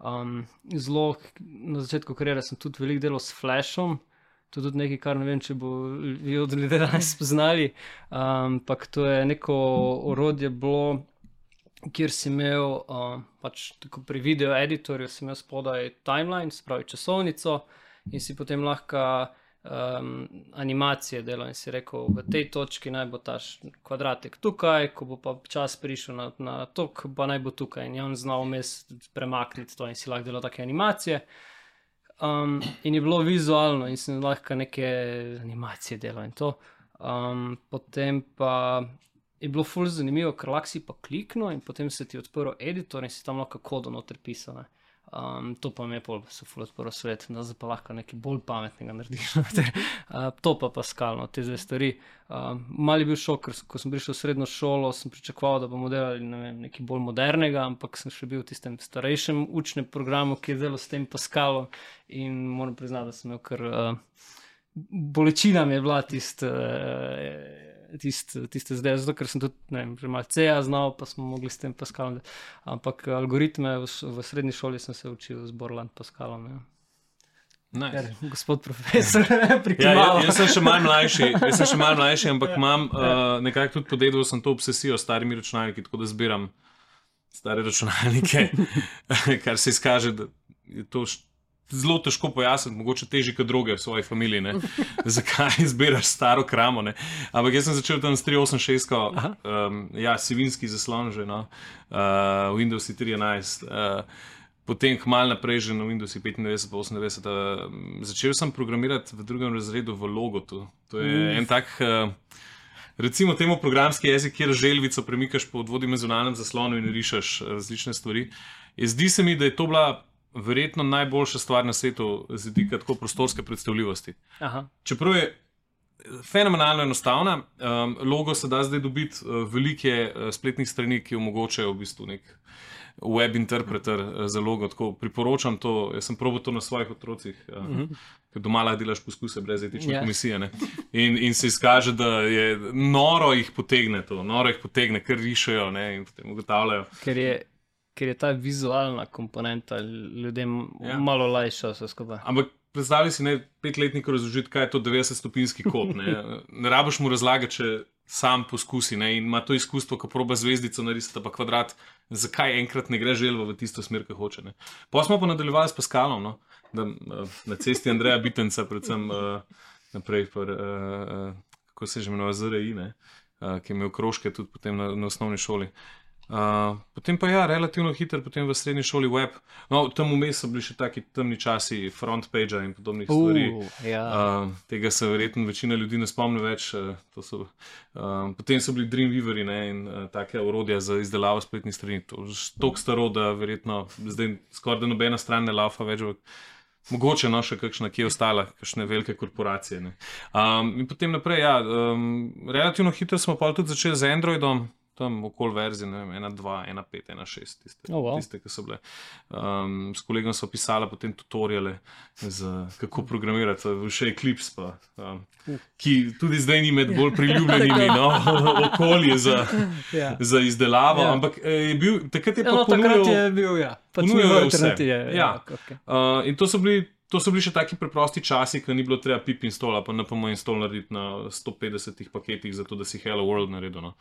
Um, zelo na začetku kariere sem tudi veliko delal s Flashom. To je tudi nekaj, kar ne vem, če bo vi od ljudi danes [laughs] spoznali. Um, Ampak to je neko orodje bilo, kjer si imel, um, pač tako pri video editorju, si imel spodaj timeline, se pravi časovnico, in si potem lahko um, animacije delal in si rekel, v tej točki naj bo ta kvadratek tukaj, ko bo pa čas prišel na, na tok, pa naj bo tukaj. In je on znal vmes premakniti to in si lahko delal take animacije. Um, in je bilo vizualno, in sem lahko neke animacije delal in to. Um, potem pa je bilo ful zanimivo, ker lahko si pa kliknil in potem se ti je odprl editor in si tam lahko kodo noter pisal. ne. Um, to pa mi je pol, se ful odprl svet, da zdaj pa lahko nekaj bolj pametnega narediš. [laughs] uh, to pa paskalno, te dve stvari. Um, mali bil šok, ker ko sem prišel v srednjo šolo, sem pričakoval, da bomo delali ne vem, nekaj bolj modernega, ampak sem še bil v tistem starejšem učnem programu, ki je delal s tem paskalom in moram priznati, da sem imel kar. Uh, bolečina mi je bila tiste, uh, tist, tiste zdaj, zato ker sem tudi ne vem, že malo CA znal, pa smo mogli s tem Pascalom. Ampak algoritme v, v srednji šoli sem se učil z Borland Pascalom. Ja. Nice. Ker, gospod profesor, Ja, [laughs] ja, prikimal. jaz sem še malo mlajši, jaz sem še malo mlajši, ampak imam uh, nekako tudi podedel sem to obsesijo s starimi računalniki, tako da zbiram stare računalnike, [laughs] kar se izkaže, da je to zelo težko pojasniti, mogoče težje kot druge v svoji familiji. Ne? [laughs] Zakaj izbiraš staro kramo? Ne? Ampak jaz sem začel tam s 386, um, ja, sivinski zaslon že, no? uh, Windows 3.11. Uh, Potem, kmalu naprej, že na Windowsu 95, pa 98, uh, začel sem programirati v drugem razredu v Logotu. To je mm. en tak, uh, recimo, temu programski jezik, kjer želvico premikaš po dvodimenzionalnem zaslonu in rišeš eh, različne stvari. Je, zdi se mi, da je to bila verjetno najboljša stvar na svetu z vidika tako prostorske predstavljivosti. Aha, Čeprav je fenomenalno enostavna. Um, logo se da zdaj dobiti uh, velike uh, spletnih strani, ki omogočajo v bistvu nek web interpreter uh, za logo. Tako priporočam to. Jaz sem probil to na svojih otrocih. Uh, uh -huh. Ker doma lahko delaš poskuse brez etične yeah. komisije. In, in se izkaže, da je noro jih potegne to, noro jih potegne, ker rišajo ne, in potem ugotavljajo. Ker je, ker je ta vizualna komponenta ljudem ja. malo lajša vse skupaj. Ampak predstavljaj si ne petletnik razložiti, kaj je to 90-stopinski kot. Ne, [laughs] ne rabiš mu razlagati, če sam poskusi ne, in ima to izkustvo, ko proba zvezdico narisati, pa kvadrat, zakaj enkrat ne gre želvo v tisto smer, ki hoče. Ne. Pa smo pa nadaljevali s Paskalom. No da, uh, na cesti Andreja Bitenca, predvsem uh, naprej, pr, uh, kako se že imenuje, ZRI, uh, ki je imel krožke tudi na, na osnovni šoli. Uh, potem pa ja, relativno hiter, potem v srednji šoli web. No, tam vmes so bili še taki temni časi, front page in podobnih uh, stvari. Ja. Uh, tega se verjetno večina ljudi ne spomni več. Uh, so, uh, potem so bili Dreamweaveri in uh, take orodja za izdelavo spletnih strani. To je tako staro, da verjetno zdaj skoraj da nobena stran ne laufa več. Mogoče no še kakšna, ki je ostala, kakšne velike korporacije. Um, in potem naprej, ja, um, relativno hitro smo pa tudi začeli z Androidom, tam okoli verzije, ne vem, 1.2, 1.5, 1.6, tiste, oh, wow. tiste, ki so bile. Um, s kolegom so pisali potem tutoriale, za, kako programirati, še Eclipse, pa, um, ki tudi zdaj ni med bolj priljubljenimi no, [laughs] okolji za, ja. za izdelavo. Ja. Ampak eh, je bil, takrat je pa no, ponujal, takrat je bil, ja. Ponujal vse. Ja, ja. Okay. Uh, in to so bili. To so bili še taki preprosti časi, ko ni bilo treba pip install, pa na PMO install narediti na 150 paketih, zato da si Hello World naredil. No.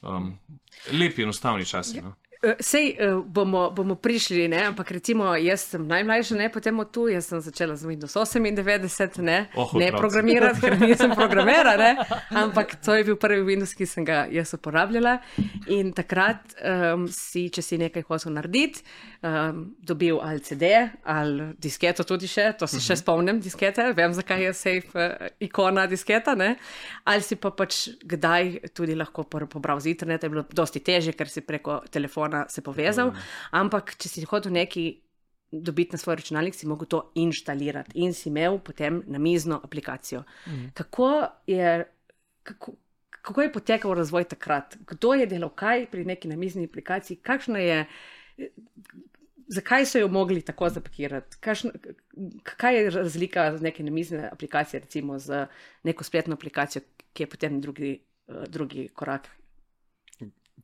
Um, lepi, enostavni časi. No. Eh, sej uh, bomo, bomo prišli, ne? ampak recimo jaz sem najmlajša, ne potem tu, jaz sem začela z Windows 98, ne, oh, ne programirati, ker nisem [laughs] programirala, ampak to je bil prvi Windows, ki sem ga jaz uporabljala. In takrat um, si, če si nekaj hotel narediti, um, dobil ali CD ali disketo tudi še, to se uh -huh. še mhm. spomnim, diskete, vem zakaj je safe uh, ikona disketa, ne? ali si pa pač kdaj tudi lahko pobral z interneta, je bilo dosti teže, ker si preko telefona telefona se povezal, mm. ampak če si hotel nekaj dobiti na svoj računalnik, si lahko to inštalirati in si imel potem na mizno aplikacijo. Mm. Kako, je, kako, kako je potekal razvoj takrat? Kdo je delal kaj pri neki na mizni aplikaciji? Je, zakaj so jo mogli tako zapakirati? Kakšna, kaj je razlika z neke namizne aplikacije, recimo z neko spletno aplikacijo, ki je potem drugi, drugi korak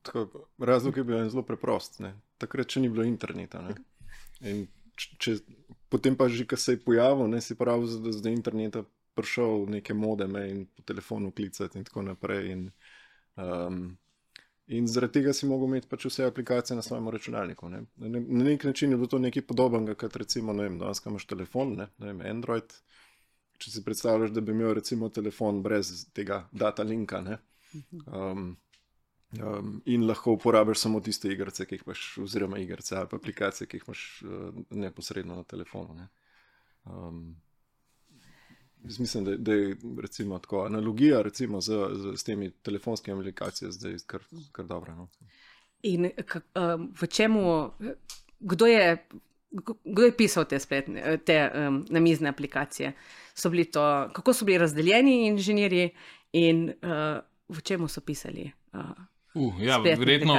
tako, razlog je bil zelo preprost. Ne. Takrat še ni bilo interneta. Če, če, potem pa že, ko se je pojavil, ne si pravi, da je zdaj interneta prišel neke modeme in po telefonu klicati in tako naprej. In, um, in zaradi tega si mogel imeti pač vse aplikacije na svojem računalniku. Ne. Na, na nek način je bilo to nekaj podobnega, kot recimo, ne vem, danes imaš telefon, ne, ne vem, Android. Če si predstavljaš, da bi imel recimo telefon brez tega data linka. Um, Um, in lahko uporabiš samo tiste igrice, ki jih imaš, oziroma igrice ali aplikacije, ki jih imaš uh, neposredno na telefonu. Ne. Um, mislim, da, da je recimo, tako, analogija recimo, z, z, z temi telefonskimi aplikacijami zdaj kar, kar dobra. No. In um, v čemu, kdo je, kdo je pisal te, spletne, te um, namizne aplikacije? So to, kako so bili razdeljeni inženirji in uh, v čemu so pisali? Uh, Uh, ja, verjetno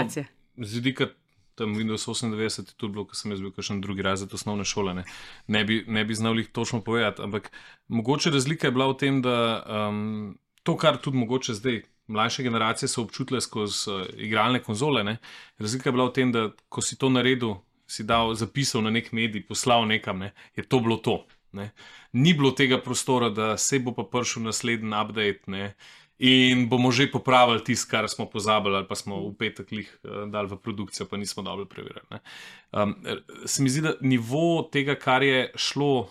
z vidika tam Windows 98 je tudi bilo, ko sem jaz bil še na drugi razred osnovne šole. Ne, ne bi, bi znal jih točno povedati, ampak mogoče razlika je bila v tem, da um, to, kar tudi mogoče zdaj. Mlajše generacije so občutile skozi uh, igralne konzole. Ne? Razlika je bila v tem, da ko si to naredil, si dal zapisal na nek medij, poslal nekam, ne? je to bilo to. Ne? Ni bilo tega prostora, da se bo pa prišel naslednji update. Ne? In bomo že popravili tisto, kar smo pozabili, ali pa smo v petek jih uh, dali v produkcijo, pa nismo dobro preverili. Um, se mi zdi, da nivo tega, kar je šlo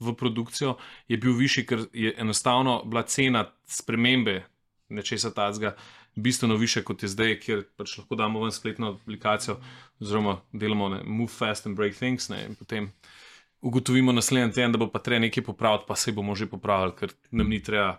v produkcijo, je bil višji, ker je enostavno bila cena spremembe nečesa tacga. Bistveno više kot je zdaj, kjer pač lahko damo ven spletno aplikacijo, oziroma delamo ne, Move Fast and Break Things. Ne, in potem ugotovimo naslednji teden, da bo pa treba nekaj popraviti, pa se bomo že popravili, ker nam ni treba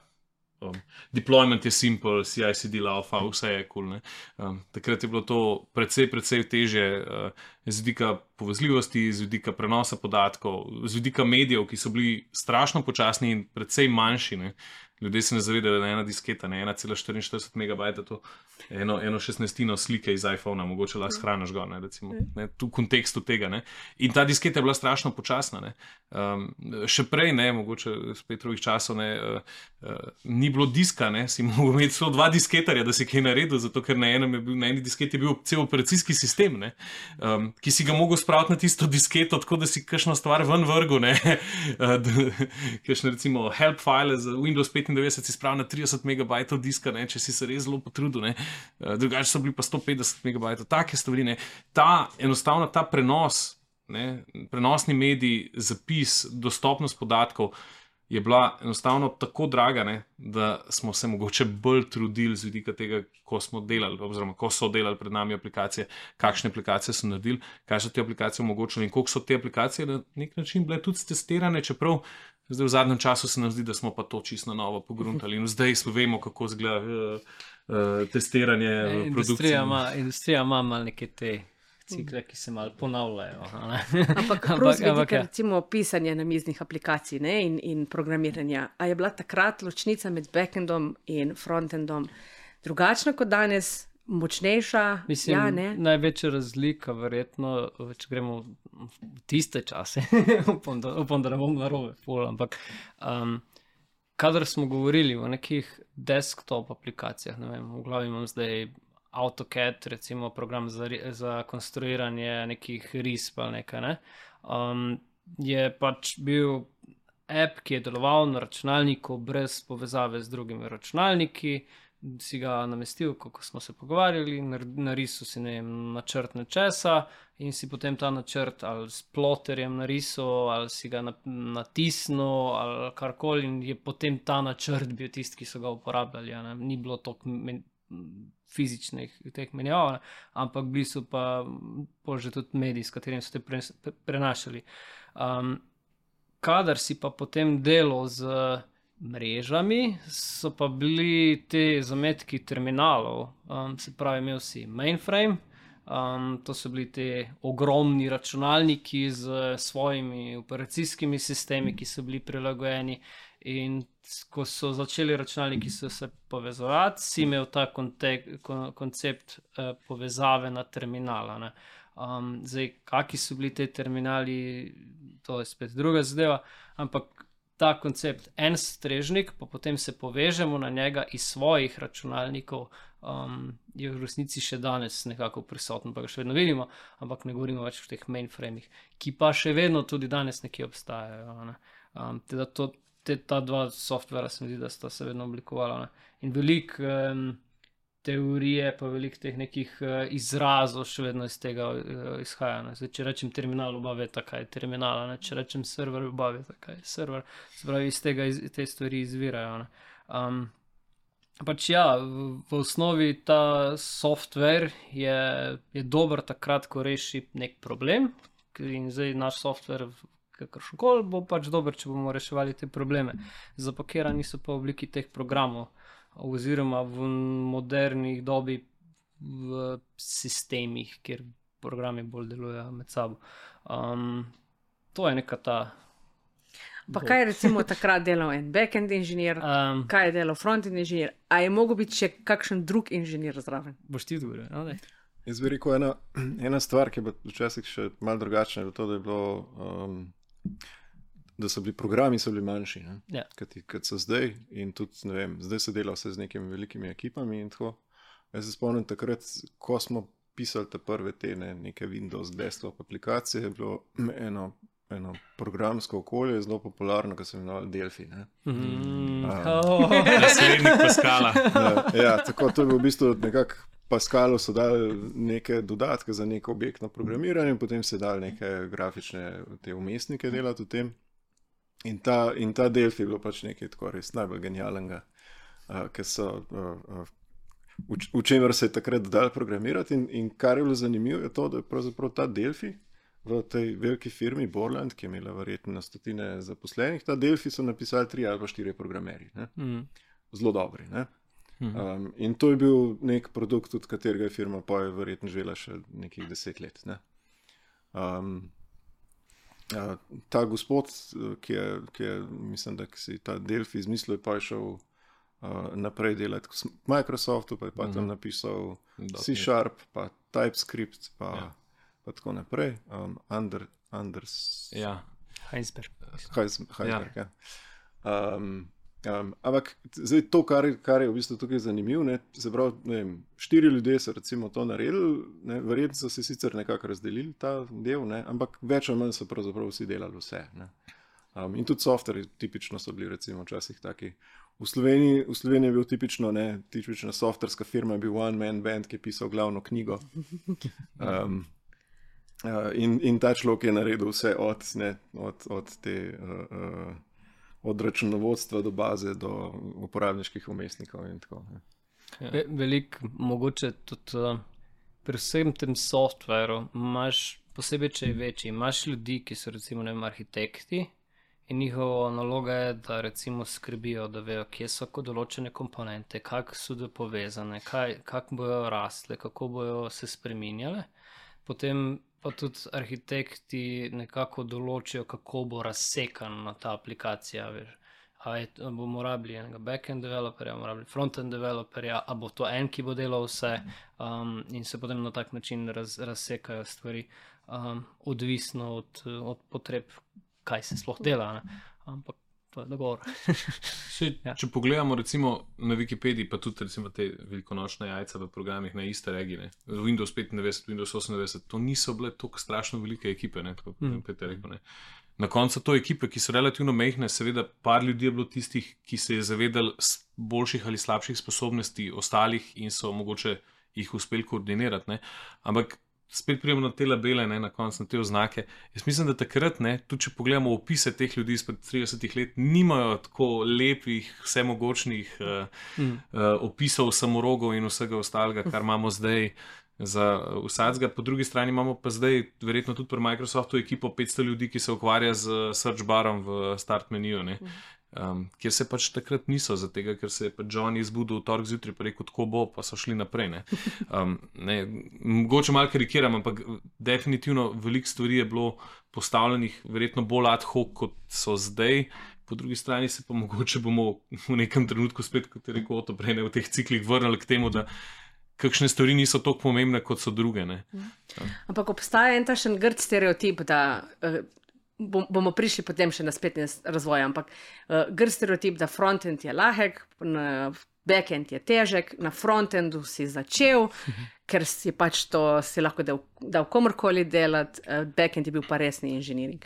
Um, deployment je simpel, CICD, alfa, vse je kul. Cool, um, takrat je bilo to precej, precej teže uh, z vidika povezljivosti, z vidika prenosa podatkov, z vidika medijev, ki so bili strašno počasni in precej manjši. Ne? Ljudje se ne zavedajo, da je ena disketa, ne 1,44 MB, to je eno, eno šestnestino slike iz iPhona, mogoče lahko shraniš gor, ne, recimo, ne, tu v kontekstu tega. Ne. In ta disketa je bila strašno počasna. Um, še prej, ne, mogoče iz Petrovih časov, ne, uh, uh, ni bilo diska, ne, si [laughs] mogel imeti samo dva disketarja, da si kaj naredil, zato ker na, bil, na eni disketi je bil cel operacijski sistem, ne, um, ki si ga mogel spraviti na tisto disketo, tako da si kakšno stvar ven vrgu, ne, [laughs] uh, kakšne recimo help file za Windows 5. 95 si spravil na 30 MB diska, ne, če si se res zelo potrudil, ne, uh, drugače so bili pa 150 MB, take stvari. Ne. Ta enostavno ta prenos, ne, prenosni mediji, zapis, dostopnost podatkov. Je bila enostavno tako draga, ne, da smo se mogoče bolj trudili z vidika tega, ko smo delali, oziroma ko so delali pred nami aplikacije, kakšne aplikacije so naredili, kaj so te aplikacije omogočile in koliko so te aplikacije na nek način bile tudi testirane, čeprav Zdaj, v zadnjem času se nam zdi, da smo pa to čisto novo pogruntali in zdaj smo vemo, kako izgleda uh, uh, testiranje. E, industrija, ima, industrija ima malo neke te cikle, ki se malo ponavljajo. ampak, [laughs] ampak, ampak ja. recimo pisanje namiznih aplikacij ne, in, in programiranje. A je bila takrat ločnica med backendom in frontendom drugačna kot danes? močnejša. Mislim, ja, največja razlika, verjetno, če gremo tiste čase, [laughs] upam, da, upam, da ne bom narobe, pol, ampak. Um, Kadar smo govorili o nekih desktop aplikacijah, ne vem, v glavi imam zdaj AutoCAD, recimo program za, za konstruiranje nekih risb ali nekaj, ne? um, je pač bil app, ki je deloval na računalniku brez povezave z drugimi računalniki, si ga namestil, kako smo se pogovarjali, narisal si ne vem, načrt nečesa in si potem ta načrt ali s ploterjem narisal, ali si ga natisnil, ali karkoli, in je potem ta načrt bil tisti, ki so ga uporabljali. Ni bilo toliko fizičnih teh menjav, ampak bili so pa že tudi mediji, s katerimi so te prenašali. Um, kadar si pa potem delal z mrežami, so pa bili ti zametki terminalov, um, se pravi, imel si mainframe. Um, to so bili ti ogromni računalniki z svojimi operacijskimi sistemi, ki so bili prilagojeni. In ko so začeli računalniki se povezovati, si imel ta kontek, kon, koncept uh, povezave na terminala. Um, zdaj, kakšni so bili ti terminali, to je spet druga zadeva. Ampak ta koncept en strežnik, pa potem se povežemo na njega iz svojih računalnikov, um, je v resnici še danes nekako prisoten, pa ga še vedno vidimo, ampak ne govorimo več o teh mainframih, ki pa še vedno tudi danes nekje obstajajo. Ne? Um, teda to, te, ta dva softvera se mi zdi, da sta se vedno oblikovala. Ne? In veliko. Um, teorije, pa veliko teh nekih uh, izrazov še vedno iz tega uh, izhaja. Zdaj, če rečem terminal, obave je tako, terminal, ne? če rečem server, obave je tako, server. Spravi iz tega iz, te stvari izvirajo. Um, pač ja, v, v osnovi ta software je, je dober takrat, ko reši nek problem. In zdaj naš software, kakršen koli, bo pač dober, če bomo reševali te probleme. Zapakirani so pa v obliki teh programov oziroma v modernih dobi v sistemih, kjer programi bolj delujejo med sabo. Um, to je neka ta. Pa kaj je recimo takrat delal en backend inženir, um, kaj je delal frontend inženir, a je mogoče biti še kakšen drug inženir zraven? Boš ti odgovoril? No, Jaz bi rekel, ena, [clears throat] ena stvar, ki je včasih še malo drugačna, je to, da je bilo. Um, da so bili programi so bili manjši, ja. kot so zdaj. Tudi, vem, zdaj se dela vse z nekimi velikimi ekipami. Jaz se spomnim takrat, ko smo pisali te prve te ne, neke Windows desktop aplikacije, je bilo eno. Eno programsko okolje, zelo popularno, ki se imenuje Delphi. Mm, [laughs] Naslednji oh. Paskala. ja, ja, tako to je v bistvu nekako. Paskalu so dali neke dodatke za neko objektno programiranje, potem so dali neke grafične umestnike delati v tem. In ta, in ta Delphi je bil pač nekaj tako res najbolj genialnega, uh, ker so. Uh, uh, V, v čemer se je takrat dal programirati, in, in kar je bilo zanimivo, je to, da je pravzaprav ta Delphi v tej veliki firmi Borland, ki je imela verjetno na stotine zaposlenih, ta Delphi so napisali tri ali štiri programerje, mm. zelo dobri. Mm. Um, in to je bil nek produkt, od katerega je firma pa je verjetno živela še nekih deset let. Ne? Um, ta gospod, ki je, ki je, mislim, da si ta Delfi izmislil, pa je šel uh, naprej delati v Microsoftu, pa je pa tam Mhm. napisal Dot C net. Sharp, pa TypeScript, pa, Ja. ja. pa tako naprej. Um, under, Anders, Ja. Heinsberg. Heis- Heisberg. Ja. Ja. Um, um, ampak zdaj to, kar, kar je v bistvu tukaj zanimivo, se pravi, vem, štiri ljudje so recimo to naredili, ne, verjetno so se sicer nekako razdelili ta del, ne, ampak več ali manj so pravzaprav vsi delali vse. Ne. Um, in tudi software, tipično so bili recimo včasih taki. V Sloveniji, v Sloveniji je bil tipično, ne, tipična softverska firma, je bil One Man Band, ki je pisal glavno knjigo. Um, uh, in, in ta človek je naredil vse od, ne, od, od te. Uh, uh, Od računovodstva do baze, do uporabniških umestnikov in tako naprej. Ve, Veliko, mogoče tudi uh, pri vsem tem softveru, imaš, posebej če je večji, imaš ljudi, ki so recimo vem, arhitekti in njihova naloga je, da recimo skrbijo, da vejo, kje so določene komponente, kako so povezane, kaj, kako bojo rasle, kako bojo se spreminjale. Potem pa tudi arhitekti nekako določijo, kako bo razsekana ta aplikacija. Veš. A, je, a bomo rabili enega backend developerja, bomo rabili frontend developerja, a bo to en, ki bo delal vse, um, in se potem na tak način raz, razsekajo stvari, um, odvisno od, od potreb, kaj se sploh dela. Ne? Ampak dogovor. [laughs] Sej, ja. Če pogledamo recimo na Wikipediji, pa tudi recimo te velikonočne jajca v programih na iste regije, Windows 95, Windows 98, to niso bile tako strašno velike ekipe, ne, tako, Mm. Peter rekel, ne. Na koncu to ekipe, ki so relativno mehne, seveda par ljudi je bilo tistih, ki se je zavedali boljših ali slabših sposobnosti ostalih in so mogoče jih uspeli koordinirati. Ne. Ampak spet pridemo na te labele, ne, na koncu na te oznake. Jaz mislim, da takrat, ne, tudi če pogledamo opise teh ljudi izpred 30 let, nimajo tako lepih, vsemogočnih uh, Mm. uh, opisov samorogov in vsega ostalega, kar imamo zdaj. Za uh, vsakega, po drugi strani imamo pa zdaj, verjetno tudi pri Microsoftu, ekipo 500 ljudi, ki se ukvarja z search barom v start meniju, ne, um, kjer se pač takrat niso, zato ker se je pač John izbudil v torek zjutraj in rekel, tako bo, pa so šli naprej. Ne. [laughs] Um, ne, mogoče malo karikiram, ampak definitivno veliko stvari je bilo postavljenih, verjetno bolj ad hoc, kot so zdaj. Po drugi strani se pa mogoče bomo v nekem trenutku spet, kot je rekel Oto, prej ne v teh ciklih vrnili k temu, da kakšne stvari niso tako pomembne, kot so druge. Ne. Ampak obstaja en takšen grd stereotip, da uh, bom, bomo prišli potem še na spletni razvoj, ampak uh, grd stereotip, da frontend je lahek, backend je težek, na frontendu si začel, ker si pač to si lahko dal, dal komorkoli delati, uh, backend je bil pa resni inženiring.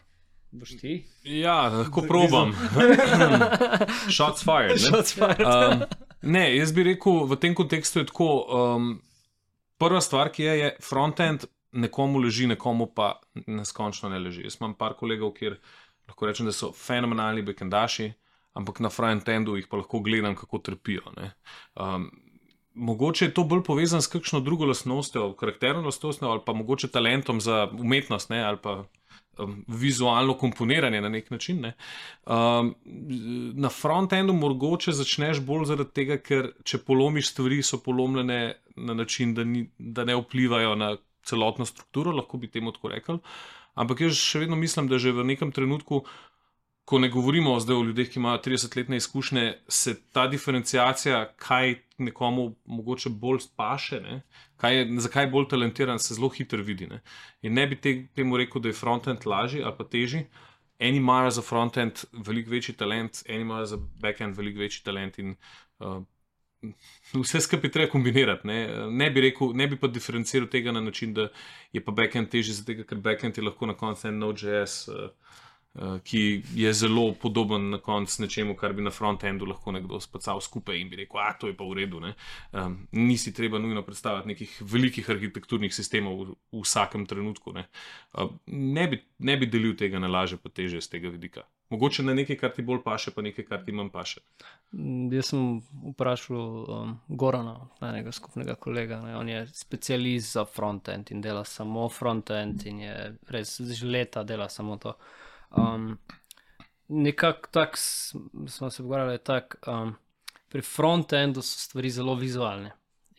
Boš ti? Ja, lahko probam. [laughs] Shots fired. Ne? Shots fired. Um, ne, jaz bi rekel, v tem kontekstu je tako. Um, prva stvar, ki je, je frontend, nekomu leži, nekomu pa neskončno ne leži. Jaz imam par kolegov, kjer lahko rečem, da so fenomenalni bekendaši, ampak na frontendu jih pa lahko gledam, kako trpijo. ne. Um, Mogoče je to bolj povezano s kakšno drugo lastnostjo, karakterno lastnostjo ali pa mogoče talentom za umetnost ne, ali pa um, vizualno komponiranje na nek način. Ne. Um, na frontendu mogoče začneš bolj zaradi tega, ker če polomiš stvari, so polomljene na način, da, ni, da ne vplivajo na celotno strukturo, lahko bi temu tako rekel. Ampak jaz še vedno mislim, da že v nekem trenutku, ko ne govorimo zdaj o ljudeh, ki imajo 30-letne izkušnje, se ta diferencijacija, kaj nekomu mogoče bolj paše, ne, kaj je, zakaj je bolj talentiran, se zelo hitro vidi. Ne. In ne bi te, temu rekel, da je frontend lažji ali pa težji. Eni imajo za frontend veliko večji talent, eni imajo za backend veliko večji talent. In, uh, vse skupaj treba kombinirati. Ne. Ne, bi rekel, ne bi pa diferenciral tega na način, da je pa backend težji, zato ker backend je lahko na koncu en Node.js. Uh, Uh, ki je zelo podoben na koncu nečemu, kar bi na frontendu lahko nekdo spacal skupaj in bi rekel, da to je pa v redu. Um, nisi treba nujno predstavljati nekih velikih arhitekturnih sistemov v, v vsakem trenutku. Ne, uh, ne, bi, ne bi delil tega na laže, pa teže z tega vidika. Mogoče na nekaj, kar ti bolj paše, pa nekaj, kar ti manj paše. Mm, Jaz sem vprašal um, Gorana, enega skupnega kolega. Ne? On je specialist za frontend in dela samo frontend in je res že leta dela samo to. Um, Nekako tako smo se pogovarjali, tak, um, pri frontendu so stvari zelo vizualne.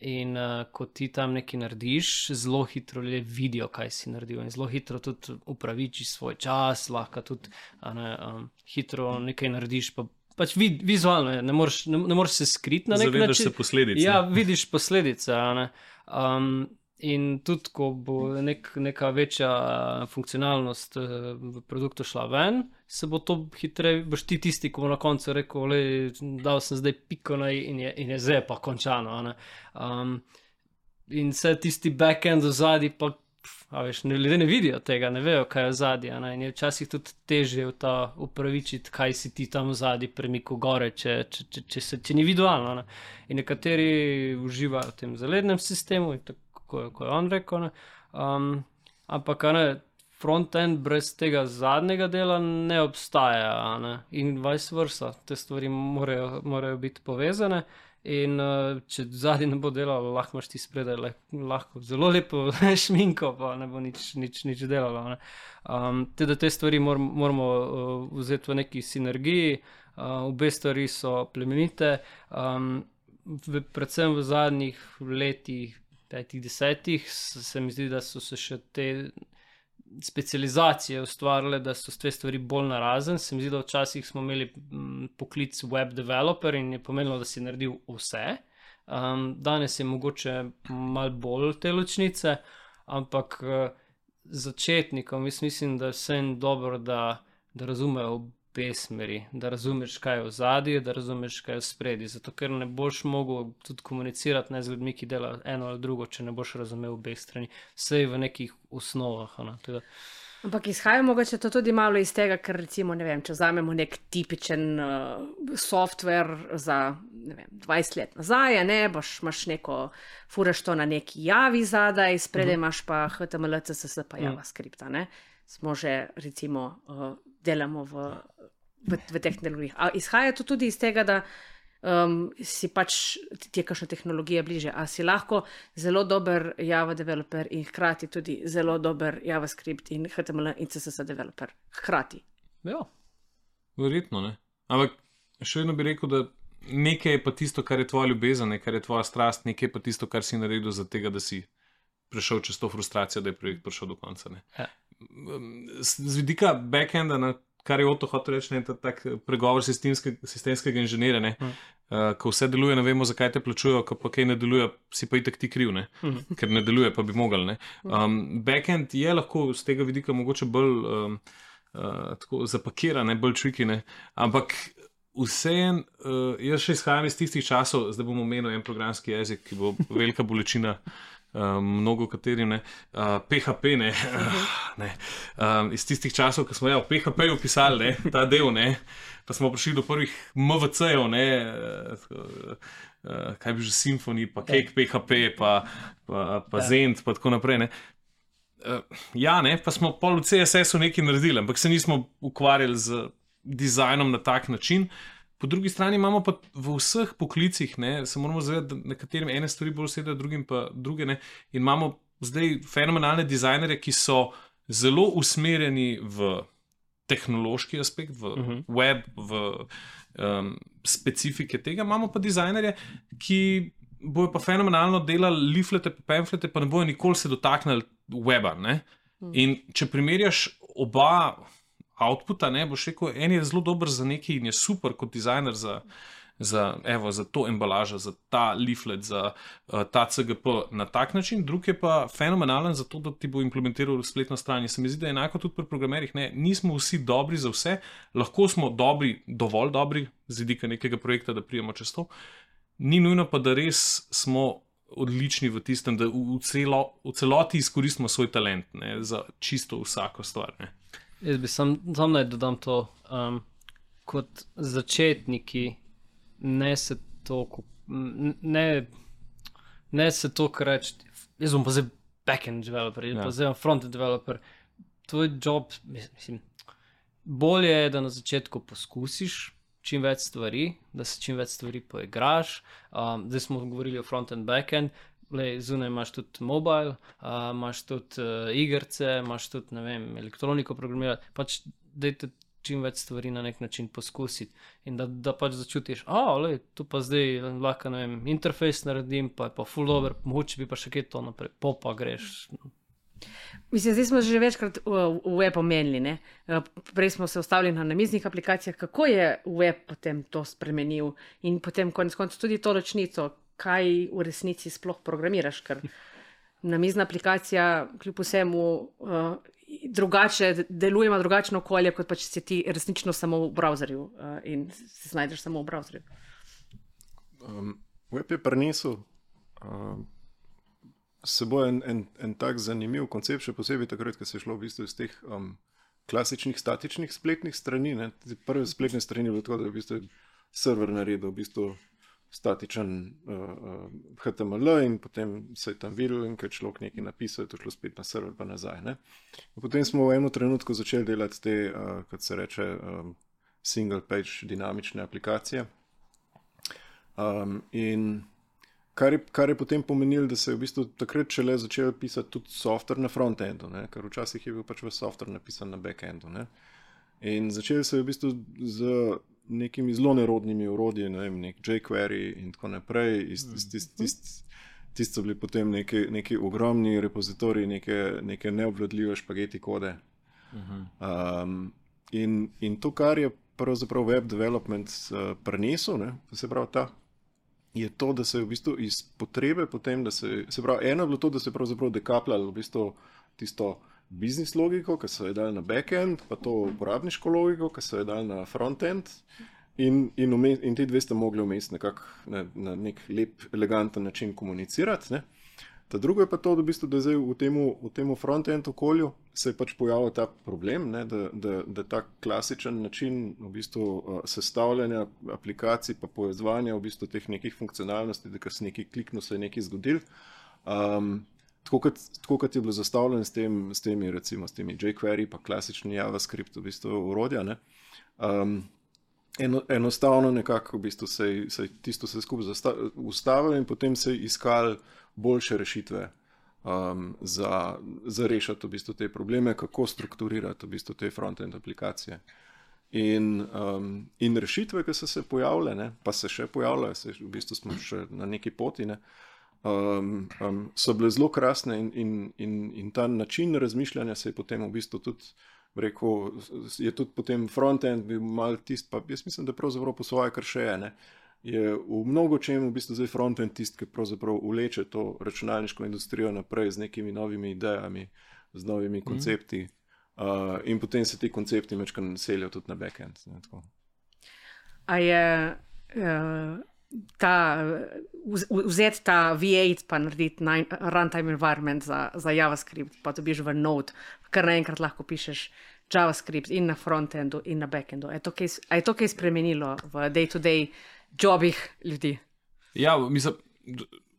In uh, ko ti tam nekaj narediš, zelo hitro ljudje vidijo, kaj si naredil, in zelo hitro tudi upravičiš svoj čas, lahko tudi ne, um, hitro nekaj narediš, pa pač vid, vizualno je, ne moreš, ne, ne moreš se skriti na nek Zavedaš način. se posledic. Ja, vidiš posledice. Um, in tudi, ko bo nek, neka večja funkcionalnost eh, v produktu šla ven, se bo to hitreje, boš ti tisti, ki bo na koncu rekel: le, dal sem zdaj piko na in je, in je zdaj pa končano. Um, in vse tisti backend v zadnji, pa veš, ne, ljudje ne vidijo tega, ne vejo, kaj je v zadnji. In je včasih tudi težje v ta upravičiti, kaj si ti tam v zadnji premiku gore, če, če, če, če, se, če ni vizualno. Ne. In nekateri uživajo v tem zalednem sistemu, tako kot je on rekel. Ne. Um, ampak ne. Frontend brez tega zadnjega dela ne obstaja, ne? in vice versa. Te stvari morajo, morajo biti povezane. In uh, če zadnji ne bo delal, lahko imaš ti spredaj le, lahko zelo lepo [laughs] šminko, pa ne bo nič, nič, nič delalo. ne. Um, te, te stvari mor, moramo uh, vzeti v neki sinergiji, uh, obe stvari so plemenite. Um, v, predvsem v zadnjih letih, petih, desetih, se mi zdi, da so se še te specializacije ustvarile, da so te stvari bolj narazen. Se mi zdi, da včasih smo imeli mm, poklic web developer in je pomenilo, da si naredil vse. Um, danes je mogoče malo bolj te ločnice, ampak uh, začetnikom mislim, da je vsem dobro, da, da razumejo obe smeri, da razumeš, kaj je v zadnji, da razumeš, kaj je v spredi. Zato, ker ne boš mogel tudi komunicirati ne z ljudmi, ki delajo eno ali drugo, če ne boš razumel obeh strani, vse je v nekih osnovah. ne, tako da- Ampak izhaja mogoče to tudi malo iz tega, ker recimo, ne vem, če vzamemo nek tipičen uh, software za vem, 20 let nazaj, ne boš imaš neko, furaš to na neki javi zadaj, spredaj imaš pa HTML, CSS, pa JavaScript. a ne. Smo že recimo uh, delamo v, v, v tehnologijah. A izhaja to tudi iz tega, da um, si pač ti je kakšna tehnologija bliže, a si lahko zelo dober Java developer in hkrati tudi zelo dober JavaScript in HTML in CSS developer. Hkrati. Ja, Verjetno ne. Ampak še vedno bi rekel, da nekaj je pa tisto, kar je tvoja ljubezen, nekaj je tvoja strast, nekaj je pa tisto, kar si naredil za tega, da si prišel čez to frustracijo, da je projekt prišel do konca. ne. Ja. Z vidika backenda, na, kar je Oto hotel reči, ne, ta tak pregovor sistemske, sistemskega inženirja, Mm. uh, ko vse deluje, ne vemo, zakaj te plačujejo, ko pa kaj ne deluje, si pa itek ti kriv, ne, Mhm. ker ne deluje, pa bi mogel. ne. Um, backend je lahko z tega vidika mogoče bolj. Um, uh, tako zapakirane, bolj črkine. Ampak vseeno, uh, jaz še izhajam iz tistih časov, zdaj bom omenil en programski jezik, ki bo velika bolečina. Uh, mnogo katerim ne, uh, PHP, ne, [laughs] ne. Um, iz tistih časov, ko smo ja, v PHP-ju pisali ne, ta del, ne, pa smo prišli do prvih MVC-jev, ne, uh, uh, kaj bi že Symfony, pa Cake PHP, pa, pa, pa Ja. Zend, pa tako naprej. Ne. Uh, ja, ne, pa smo pol v CSS-u nekaj naredili, ampak se nismo ukvarjali z dizajnom na tak način. Po drugi strani imamo pa v vseh poklicih, ne, se moramo zavedati, da nekaterim ene stvari bolj sedajo, drugim pa druge ne. In imamo zdaj fenomenalne dizajnerje, ki so zelo usmerjeni v tehnološki aspekt, v uh Mhm. -huh. web, v um, specifike tega. Imamo pa dizajnerje, ki bojo pa fenomenalno delali leaflete, pa pamflete, pa ne bojo nikoli se dotaknili weba. Ne? In če primerjaš oba outputa, ne boš rekel, en je zelo dober za nekaj in je super kot dizajner za. Za, evo, za to embalažo, za ta leaflet, za uh, ta CGP na tak način, drug je pa fenomenalen za to, da ti bo implementiral spletno stran. In Se mi zdi, da je enako tudi pri programerjih. Ne, nismo vsi dobri za vse, lahko smo dobri, dovolj dobri z vidika nekega projekta, da prijemo čez to. Ni nujno pa, da res smo odlični v tistem, da v, celo, v celoti izkoristimo svoj talent ne, za čisto vsako stvar. Ne. Jaz bi sam, sam naj dodam to. Um, kot začetniki ne se to, ne, ne se to, kar reči. Jaz bom pa zdaj backend developer, jaz Ja. pa zdaj frontend developer. Tvoj job, mislim, bolje je, da na začetku poskusiš. Čim več stvari, da se čim več stvari poigraš. Um, zdaj smo govorili o front-end, back-end, Lej, zunaj imaš tudi mobile, uh, imaš tudi uh, igrice, imaš tudi vem, elektroniko programirati. Pač dajte čim več stvari na nek način poskusiti in da, da pač začutiš, da tu pa zdaj lahko vem, interfejs naredim, pa je pa full over, mogoče bi pa še kaj to naprej, po pa greš. Mislim, zdaj smo že večkrat v, v web omenili. ne. Eh, Prej smo se ustavili na namiznih aplikacijah, kako je web potem to spremenil in potem konec koncev tudi to ločnico, kaj v resnici sploh programiraš. Ker namizna aplikacija, kljub vsemu, uh, drugače deluje, ima drugačno okolje, kot pa če si ti resnično samo v browserju uh, in se znajdeš samo v browserju. Um, web je prinesel um, seboj en, en, en tak zanimiv koncept, še posebej takrat, ko se je šlo v bistvu iz teh um, klasičnih statičnih spletnih strani. Ne. Prve spletne strani je bilo tako, da je v bistvu server naredil v bistvu statičen uh, uh, HTML in potem se je tam videl, in ker je človek nekaj napisal, je to šlo spet na server pa nazaj. Ne. In potem smo v enem trenutku začeli delati te, uh, kot se reče, um, single page dinamične aplikacije. Um, in kar je, kar je potem pomenilo, da se je v bistvu takrat šele začel pisati tudi software na frontendu, ne? ker včasih je bil pač v software napisan na backendu. Ne? In začel se je v bistvu z nekimi zelo nerodnimi urodji, ne vem, nek jQuery in tako naprej. Tist, tist, tist, tist so bili potem neki, neki ogromni repozitoriji, neke, neke neobvladljive špageti kode. Um, in, in to, kar je pravzaprav web development uh, prenesel, ne, se pravi ta, je to, da se je v bistvu iz potrebe potem, da se, se pravi, eno je bilo to, da se je pravzaprav dekapljalo v bistvu tisto biznis logiko, ki so jo dali na backend, pa to uporabniško logiko, ki so jo dali na frontend. In, in, umes, in ti dve sta mogli vmes nekako na, na nek lep, eleganten način komunicirati. Ne? Ta drugo je pa to, da, v bistvu, da zdaj v tem, v tem front-end okolju se je pač pojavil ta problem, ne, da, da, da ta klasičen način v bistvu, uh, sestavljanja aplikacij, pa povezovanja v bistvu teh nekih funkcionalnosti, da se nekaj kliknil, se je nekaj zgodil. Um, tako, kot, tako kot je bilo zastavljeno s, tem, s temi, recimo, s temi jQuery, pa klasični JavaScript, v bistvu urodja. Ne, um, Eno, enostavno nekako v bistvu se, se tisto vse skupaj ustavilo in potem se je iskal boljše rešitve um, za, za rešiti v bistvu te probleme, kako strukturirati v bistvu te front-end aplikacije. In, um, in rešitve, ki so se pojavile, ne, pa se še pojavljajo, se v bistvu smo še na neki poti, ne, um, um, so bile zelo krasne in, in, in, in ta način razmišljanja se je potem v bistvu tudi rekel, je tudi potem frontend bil mal tist, pa jaz mislim, da pravzaprav po svoje kar še je. Ne? Je v mnogo čem v bistvu zdaj frontend tist, ki pravzaprav vleče to računalniško industrijo naprej z nekimi novimi idejami, z novimi koncepti. Uh, in potem se ti koncepti večkrat naselijo tudi na backend. Ne, tako. A je uh, ta, vz- vzeti ta V8 pa narediti nine- runtime environment za, za JavaScript, pa dobiš v Node, kar naenkrat lahko pišeš JavaScript in na frontendu in na backendu. Je to kaj, je to kaj spremenilo v day-to-day jobih ljudi? Ja, mislim,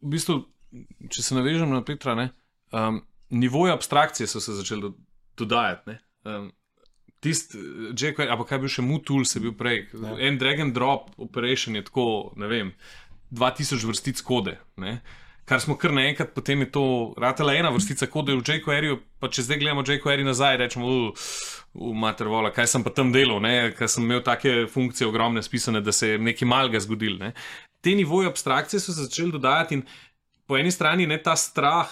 v bistvu, če se navežem na Petra, ne, um, nivoji abstrakcije so se začeli do, dodajati. ne. Um, Tisti, jQuery, ali pa kaj bi še Mutul, se bil prej. Ja. En drag and drop operation je tako, ne vem, 2000 vrstic kode. Ne? Kar smo kar naenkrat, potem je to ratela ena vrstica kode v jQueryju, pa če zdaj gledamo jQuery nazaj, rečemo, v mater vola, kaj sem pa tam delal, ne? ker sem imel take funkcije ogromne spisane, da se je nekaj malega zgodil. Ne? Te nivoje abstrakcije so se začeli dodajati in po eni strani ne ta strah,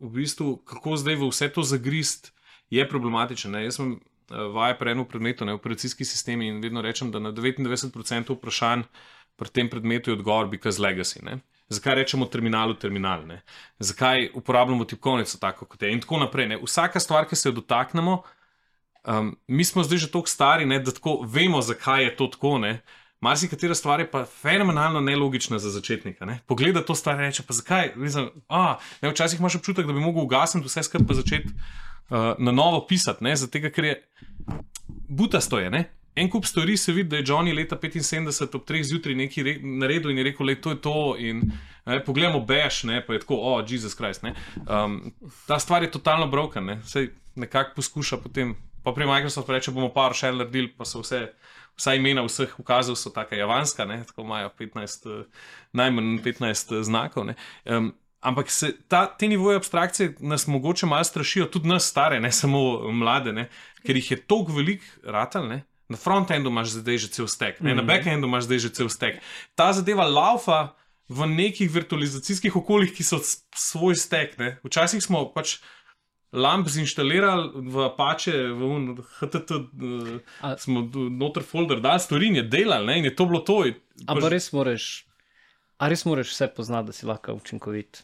v bistvu, kako zdaj v vse to zagrist, je problematičen. Ne? Jaz sem vaje pri enem predmetu, ne operacijski sistemi in vedno rečem, da na 99% vprašanj pri tem predmetu je odgovor because legacy. Ne? Zakaj rečemo terminalu terminal, ne? zakaj uporabljamo tipkovnico tako kot je in tako naprej. Ne? Vsaka stvar, ki se jo dotaknemo, um, mi smo zdaj že tako stari, ne, da tako vemo, zakaj je to tako. Ne? Marsikatera stvar je pa fenomenalno nelogična za začetnika. Ne? Pogleda to stvar in reče: pa zakaj? Mislim, a, ne, včasih imaš občutek, da bi mogel ugasniti vse skupaj in začeti uh, na novo pisati, ne? zato ker je butasto je. Ne? En kup stvari se vidi, da je Johnny leta 75 ob 3 zjutraj nekaj re, naredil in je rekel, da je to. to in, ne, pogledamo Beš, ne, pa je tako, oh, Jezus Krist. Um, ta stvar je totalno broken, ne. Sej nekako poskuša potem, pa pri Microsoftu reče, bomo par še naredili, pa so vse. Vsa imena vseh ukazov so tako javanska, ne? tako imajo 15, eh, najmanj 15 znakov. ne. Um, ampak se, ta, te nivoje abstrakcije nas mogoče malo strašijo, tudi nas, stare, ne samo mlade, ne? ker jih je toliko velik ratal. Ne? Na frontendu imaš zdaj že cel stek, ne? na backendu imaš zdaj že cel stek. Ta zadeva laufa v nekih virtualizacijskih okoljih, ki so svoj stek. Ne? Včasih smo pač lamp zinštalirali v Apache, v un, HTT, uh, A- smo noter folder, dal stvari in je delal, ne, in je to bilo to. Ampak res moraš, a res moraš vse poznati, da si lahko učinkovit.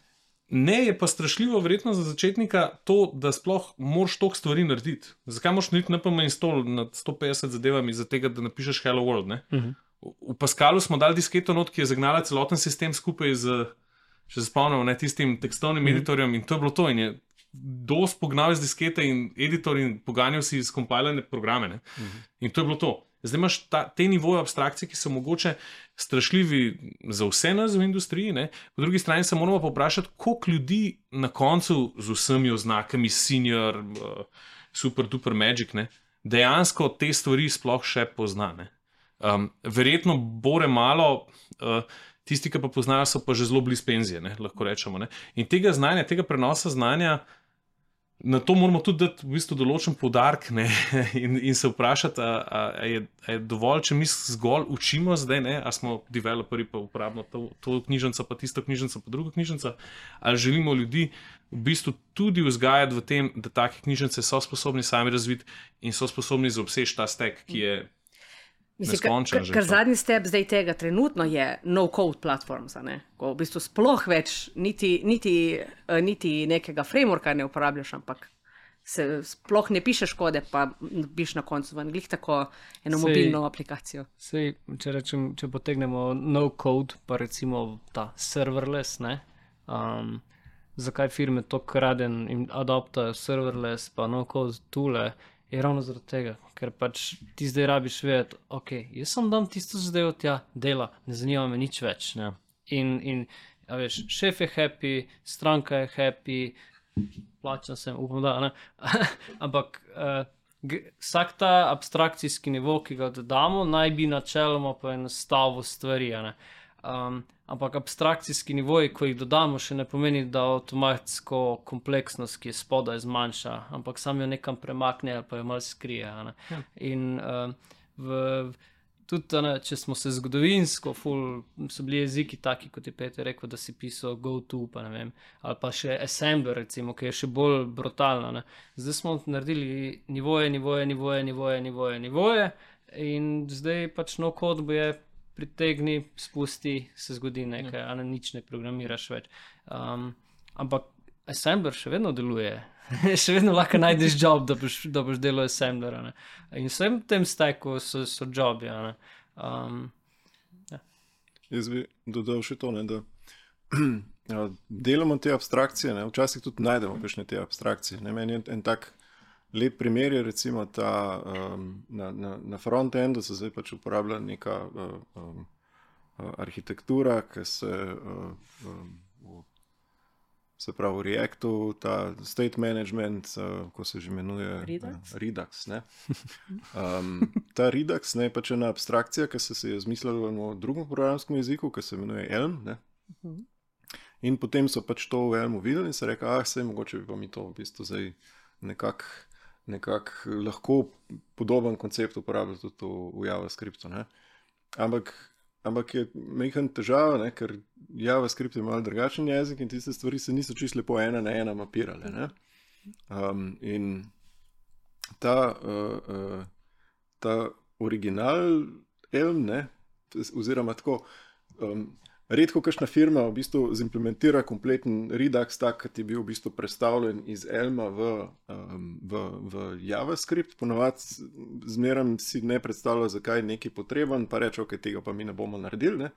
Ne, je pa strašljivo, verjetno za začetnika, to, da sploh moraš toliko stvari narediti. Zakaj moraš narediti NPM install nad 150 zadevami, za tega, da napišeš Hello World? Ne? Uh -huh. V Pascalu smo dali disketo not, ki je zagnala celoten sistem skupaj z, če se spomnimo, ne, tistim tekstovnim mm -hmm. editorjem in to je bilo to. In je dos pognal iz diskete in editor in poganjal si skompilirane programe. Mm -hmm. In to je bilo to. Zdaj imaš ta, te nivoje abstrakcije, ki so mogoče strašljivi za vse nas v industriji, ne? po drugi strani se moramo povprašati, koliko ljudi na koncu z vsemi oznakami, senior, uh, super, duper, magic, ne? dejansko te stvari sploh še pozna. Ne? Um, verjetno bore malo, uh, tisti, ki pa poznajo, so pa že zelo blizu penzije, ne? lahko rečemo. Ne? In tega znanja, tega prenosa znanja. Na to moramo tudi dati v bistvu določen podarek [laughs] in, in se vprašati, ali je, a je dovolj, če mi zgolj učimo zdaj, ne, ali smo developerji, pa uporabljamo to, to knjižnico, pa tisto knjižnico, pa drugo knjižnico, ali želimo ljudi v bistvu tudi vzgajati v tem, da take knjižnice so sposobni sami razviti in so sposobni zaobseči ta stek, ki je. Mislim, že ker to. zadnji step zdaj tega trenutno je no-code platforms, a ne? ko v bistvu sploh več niti, niti, eh, niti nekega frameworka ne uporabljaš, ampak se sploh ne pišeš kode, pa piš na koncu v anglih tako eno Sej- mobilno aplikacijo. Sej, če, rečem, če potegnemo no code, pa recimo ta serverless, ne, um, zakaj firme to kraden in adoptajo serverless, pa no code tule, je ravno zaradi tega, ker pač ti zdaj rabiš vedeti, ok, jaz sem dam tisto zadevo tja, dela, ne zanima me nič več. Ne. In, in a veš, šef je happy, stranka je happy, plačan sem, upam, da ne. [laughs] Ampak uh, vsak ta abstrakcijski nivo, ki ga dodamo, naj bi načeloma poenostavil stvari. Um, ampak abstrakcijski nivoji, ko jih dodamo, še ne pomeni, da avtomatsko kompleksnost, ki je spodaj, zmanjša, ampak sam jo nekam premakne ali pa jo malo skrije. Ja. In um, v, tudi, ne, če smo se zgodovinsko, ful, so bili jeziki taki, kot je Peter rekel, da si pisal GoTo, pa ne vem, ali pa še Assembler, recimo, ki je še bolj brutalna. Ne. Zdaj smo naredili nivoje, nivoje, nivoje, nivoje, nivoje, nivoje in zdaj pač no kod bo je. Pritegni, spusti, se zgodi nekaj, a ne nič ne programiraš več. Um, ampak Assembler še vedno deluje, [laughs] še vedno lahko najdeš job, da boš, da boš delal Assembler. a ne. In vsem tem steku so, so jobi. a ne. Um, Jaz bi dodal še to, ne, da [clears throat] ja, delamo te abstrakcije, ne, včasih tudi najdemo kakšne te abstrakcije. Ne, meni je en tak lep primer, je recimo ta um, na, na, na front-endu se zdaj pač uporablja neka uh, um, uh, arhitektura, ki se uh, um, v, se pravi v Reactu, ta state management, uh, ko se že imenuje Redux? Uh, Redux ne. [laughs] Um, ta Redux ne, je pač ena abstrakcija, ki se, se je izmislila v drugem programskem jeziku, ki se imenuje Elm. Ne. In potem so pač to v Elmu videli in se rekli, ah, sej mogoče bi pa mi to v bistvu zdaj nekako nekak lahko podoben koncept uporabljali tudi v, v JavaScriptu. Ne. Ampak, ampak je mehen težava, ne, ker JavaScript je malo drugačen jezik in tiste stvari se niso čisto lepo ena na ena mapirale. Ne. Um, in ta, uh, uh, ta original Elm, ne, oziroma tako. Um, Redko kakšna firma v bistvu zimplementira kompleten Redux, tak, ki je bil v bistvu predstavljen iz Elma v, um, v, v JavaScript. Ponovadi zmeraj si ne predstavlja, zakaj je nekaj potreben, pa reče, ok, tega pa mi ne bomo naredili. Ne?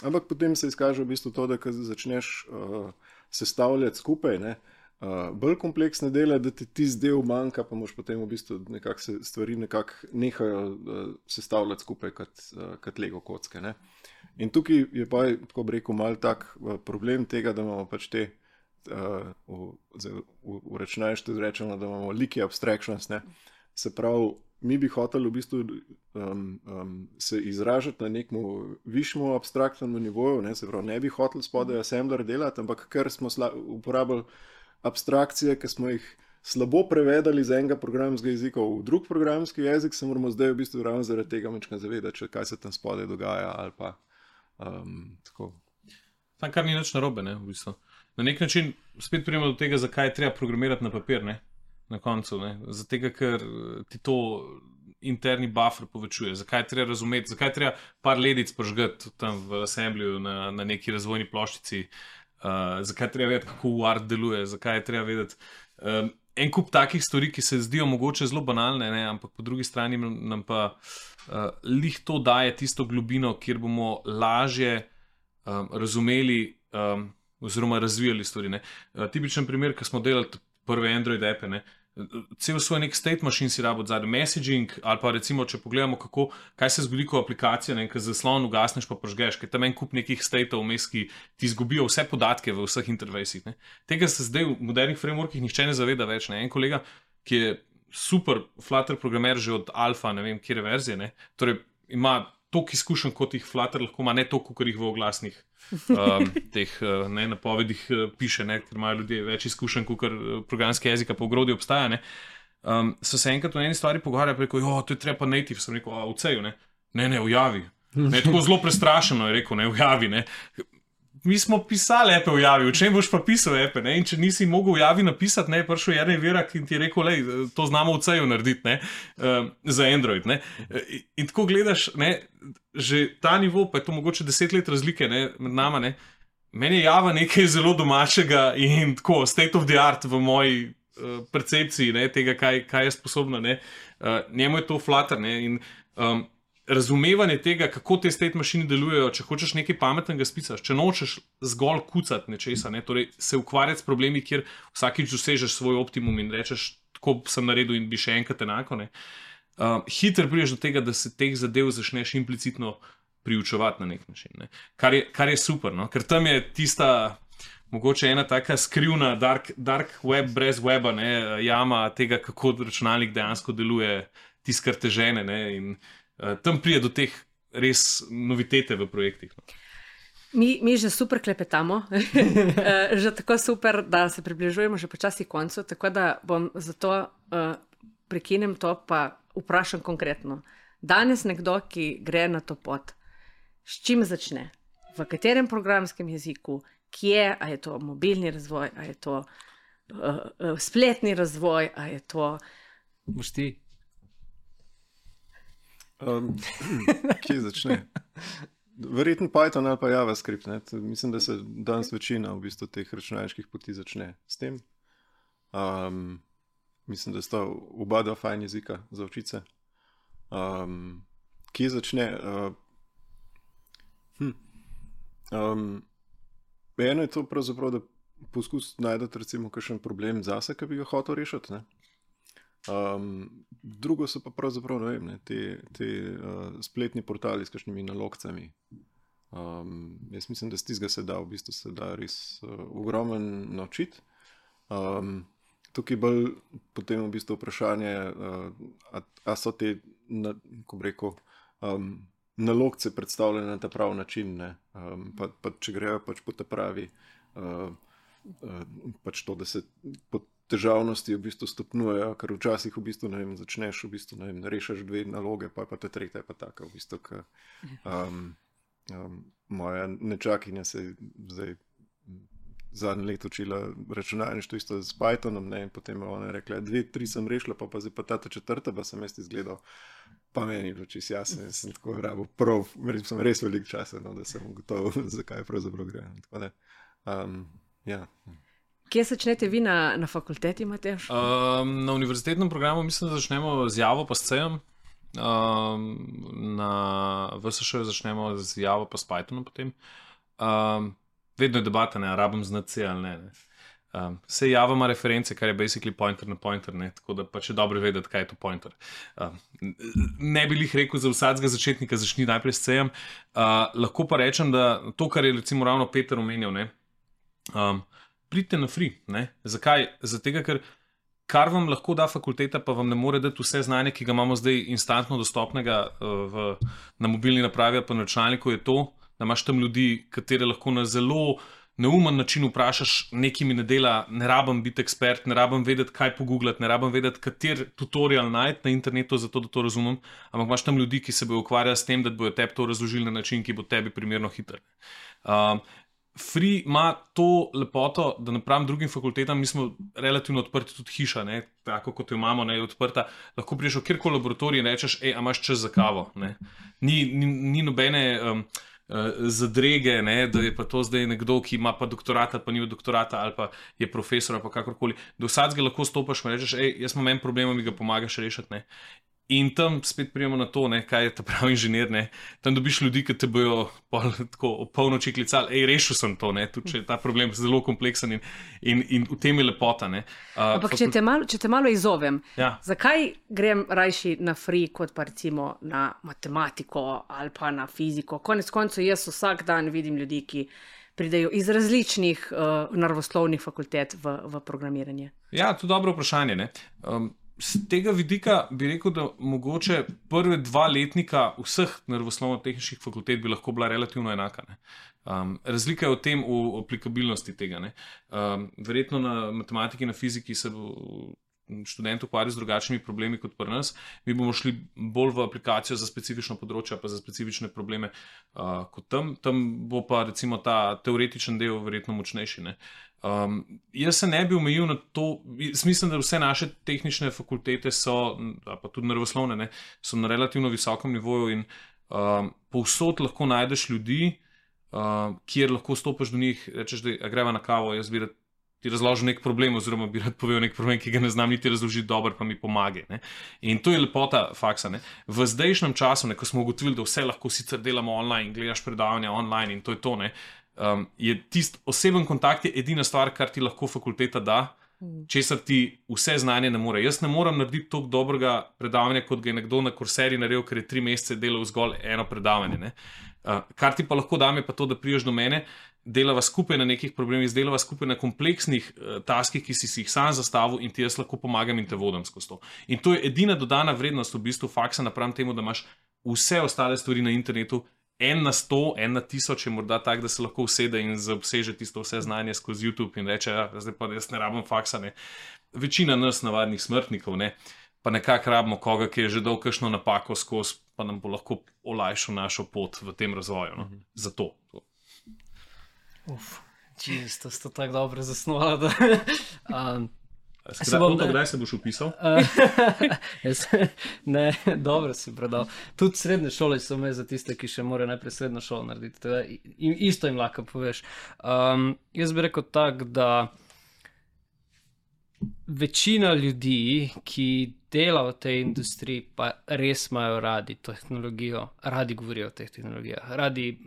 Ampak potem se izkaže v bistvu to, da ko začneš uh, sestavljati skupaj. Ne? Uh, bolj kompleksne dele, da ti tisti del manjka, pa moš potem v bistvu nekako se stvari nekako nehajo uh, sestavljati skupaj kot, uh, kot Lego kocke. Ne? In tukaj je pa, tako bi rekel, mal tak uh, problem tega, da imamo pač te, uh, v, v, v računalništvu rečemo, da imamo like abstractions. Ne? Se pravi, mi bi hoteli v bistvu um, um, se izražati na nekem višjem abstraktnem nivoju, ne? se pravi, ne bi hoteli spodaj assembler delati, ampak ker smo uporabljali abstrakcije, ki smo jih slabo prevedali iz enega programskega jezika v drug programski jezik, se moramo zdaj v bistvu ravno zaradi tega mečkaj zavedati, kaj se tam spodaj dogaja. ali Pa, um. Tam kar ni nič narobe, ne, v bistvu. Na nek način spet pridemo do tega, zakaj je treba programirati na papir. Ne? na koncu. Ne? Zato, ker ti to interni buffer povečuje. Zakaj treba razumeti, zakaj treba par ledic požgati tam v assembliju na, na neki razvojni ploščici, uh, zakaj treba vedeti, kako UART deluje, zakaj treba vedeti. Um, en kup takih stvari, ki se zdijo mogoče zelo banalne, ne? ampak po drugi strani nam pa uh, lih to daje tisto globino, kjer bomo lažje um, razumeli um, oziroma razvijali stvari. Uh, tipičen primer, ki smo delali prve Android appe. Ne? Cel svoj nek state machine si rabo zadnji messaging, ali pa recimo, če pogledamo, kako, kaj se zgodi, ko aplikacija nekaj zaslon ugasneš, pa požgeš, ker tam en kup nekih stateov vmes, ki ti izgubijo vse podatke v vseh interfejsih. Tega se zdaj v modernih frameworkih nihče ne zaveda več. Ne? En kolega, ki je super Flutter programer že od alfa, ne vem, kje verzije, ne? torej ima toliko izkušenj, kot jih Flutter lahko ima, ne toliko, kot jih v oglasnih um, [laughs] teh uh, ne, napovedih uh, piše, ne, ker imajo ljudje več izkušenj, kot uh, programski jezik po grodi obstaja. Um, so se enkrat o eni stvari pogovarjali, rekel, jo, to je treba native, sem rekel, v ceju, ne, ne, ne, v javi. Ne, tako zelo prestrašeno je rekel, ne, v javi. Ne mi smo pisali v javi, v čem boš pa pisal epe. Ne? In če nisi mogel javi napisati, ne, prišel je en virak in ti je rekel, da to znamo v ceju narediti ne? Uh, za Android. Ne? In, tako gledaš, ne? že ta nivo, pa je to mogoče deset let razlike ne? med nama. Ne? Meni je java nekaj zelo domačega in tako state of the art v moji uh, percepciji ne? tega, kaj, kaj je sposobna. Uh, njemu je to flutter. In, um, razumevanje tega, kako te state mašine delujejo, če hočeš nekaj pametnega spisati, če nočeš zgolj kucati nečesa, ne? torej se ukvarjati s problemi, kjer vsakič dosežeš svoj optimum in rečeš, tako sem naredil in bi še enkrat enako. Uh, Hiter priješ do tega, da se teh zadev začneš implicitno priučevati na nek način, ne? kar, je, kar je super, no? ker tam je tista. Mogoče ena taka skrivna, dark, dark web, brez weba, ne, jama tega, kako računalnik dejansko deluje, tiskar težene. Ne, in, uh, tam pride do teh res novitete v projektih. No. Mi, mi že super klepetamo, [laughs] eh, že tako super, da se približujemo že počasi koncu. Tako da bom zato uh, prekinem to, pa vprašam konkretno. Danes nekdo, ki gre na to pot, s čim začne, v katerem programskem jeziku, kje, a je to mobilni razvoj, a je to uh, uh, spletni razvoj, a je to. Mušti. Um, [laughs] kje začne? Verjetno Python ali pa JavaScript. Ne? Mislim, da se danes večina v bistvu teh računalniških poti začne s tem. Um, mislim, da sta oba dva fajn jezika za očice. Um, kje začne? Uh, hm. um, eno je to, da poskus najti kakšen problem zase, ki bi ga hotel rešiti. Um, drugo so pa pravzaprav vem, ne, te, te uh, spletni portali s kakšnimi nalogcami. Um, jaz mislim, da z tistega se da v bistvu se da res uh, ogromen naučiti. Um, tukaj bolj potem v bistvu vprašanje, uh, ali so te, na, ko reko, um, nalogce predstavljene na ta pravi način. Um, pa, pa če grejo pač po te pravi, uh, uh, pač to, da se. Po, težavnosti v bistvu stopnjujejo, ker včasih v bistvu, vem, začneš v bistvu, vem, rešiš dve naloge, pa, pa te tretja, pa tako. V bistvu, ka, um, um, moja nečakinja se je zdaj zadnje leto učila računalništvo isto z Pythonom, ne, in potem je ona rekla, dve, tri sem rešila, pa, pa zdaj pa ta četrta, pa sem jaz izgledal. Pa meni je bilo čisto jasno, da sem tako rabo prav, sem res velik čas, no, da sem gotov, [laughs] zakaj pravzaprav gre. Um, ja. Kje začnete vi na, na fakulteti, Mateš? Um, na univerzitetnem programu mislim, da začnemo z Javo, pa s CEM. Um, na VSŠ začnemo z Javo, pa s Pythonom. Um, vedno je debata, ali rabim znati ali ne. ne. Um, vse Java ima reference, kar je basically pointer na pointer, ne? tako da pač je dobro vedeti, kaj je to pointer. Um, ne bi jih rekel za vsakega začetnika, začni najprej s CEM. Uh, lahko pa rečem, da to, kar je recimo ravno Peter omenil, ne. Um, pridite na free. Ne? Zakaj? Zato, ker kar vam lahko da fakulteta, pa vam ne more dati vse znanje, ki ga imamo zdaj instantno dostopnega uh, v, na mobilni napravi pa na računalniku, je to, da imaš tam ljudi, katere lahko na zelo neumen način vprašaš, nekaj mi ne dela, ne rabim biti ekspert, ne rabim vedeti, kaj pogooglati, ne rabim vedeti, kater tutorial najti na internetu, zato da to razumem. Ampak imaš tam ljudi, ki se bodo ukvarjali s tem, da bodo tebi to razložili na način, ki bo tebi primerno hiter. Um, Free ima to lepoto, da napram drugim fakultetam, mi smo relativno odprti, tudi hiša, ne? tako kot jo imamo, ne odprta. Lahko priješ v kjerkoli laboratorij in rečeš, hej, imaš čas za kavo. Ni, ni, ni nobene. Um, Zadrege, ne, da je pa to zdaj nekdo, ki ima pa doktorat, ali pa ni doktorata, ali pa je profesor, ali kakorkoli. Do vsakega lahko stopiš in rečeš, hej, jaz imam en problem, mi ga pomagaš rešiti. In tam spet prijemo na to, ne, kaj je ta pravi inženir. Ne. Tam dobiš ljudi, ki te bojo pol, tako ob polnoči klicali, hej, rešil sem to, tudi če je ta problem zelo kompleksen in, in, in v tem je lepota. Uh, Ampak, če, te malo, če te malo izovem, ja. zakaj grem rajši na free, kot pa recimo na matematiko ali pa na fiziko? Konec koncev, jaz vsak dan vidim ljudi, ki pridejo iz različnih uh, naravoslovnih fakultet v, v programiranje. Ja, to je dobro vprašanje z tega vidika bi rekel, da mogoče prve dva letnika vseh naravoslovno-tehničnih fakultet bi lahko bila relativno enaka. Um, razlika je v tem, v aplikabilnosti tega. Um, verjetno na matematiki in fiziki se bo študent ukvarjal z drugačnimi problemi kot pri nas. Mi bomo šli bolj v aplikacijo za specifično področje, pa za specifične probleme uh, kot tam. Tam bo pa recimo ta teoretičen del verjetno močnejši. Uh, Um, jaz se ne bi omejil na to, mislim, da vse naše tehnične fakultete so, pa tudi naravoslovne, ne, so na relativno visokem nivoju in um, povsod lahko najdeš ljudi, um, kjer lahko stopiš do njih, rečeš, da greva na kavo, jaz bi rad ti razložil nek problem, oziroma bi rad povedal nek problem, ki ga ne znam niti razložiti dobro, pa mi pomaga. In to je lepota faksa. Ne. V zdajšnjem času, ne, ko smo ugotovili, da vse lahko sicer delamo online, gledaš predavanja online in to je to. Ne, um, je tisti oseben kontakt je edina stvar, kar ti lahko fakulteta da, mm. česar ti vse znanje ne more. Jaz ne morem narediti tako dobrega predavanja, kot ga je nekdo na kurseri naredil, ker je tri mesece delal zgolj eno predavanje. Uh, kar ti pa lahko da, je pa to, da priješ do mene. Delava skupaj na nekih problemih, delava skupaj na kompleksnih uh, taskih, ki si, si jih sam zastavil, in ti jaz lahko pomagam in te vodim skozi to. In to je edina dodana vrednost v bistvu faksa, napram temu, da imaš vse ostale stvari na internetu, en na sto, en na tisoč je morda tak, da se lahko usede in zaobseže tisto vse znanje skozi YouTube in reče: ja, zdaj pa jaz ne rabim faksa. Ne. Večina nas, navadnih smrtnikov, ne, pa nekako rabimo koga, ki je že dolgo kakšno napako skozi, pa nam bo lahko olajšal našo pot v tem razvoju. No. Mhm. Zato. Uf, čisto ste tako dobro zasnovali. Da, [laughs] um, Se bom, kdaj se boš upisal? [laughs] ne, dobro si predal. Tudi srednje šole so me za tiste, ki še morajo najprej srednjo šolo narediti. Teda, isto jim lahko poveš. Um, jaz bi rekel tako, da večina ljudi, ki dela v tej industriji, pa res imajo radi tehnologijo, radi govorijo o teh tehnologijah, radi,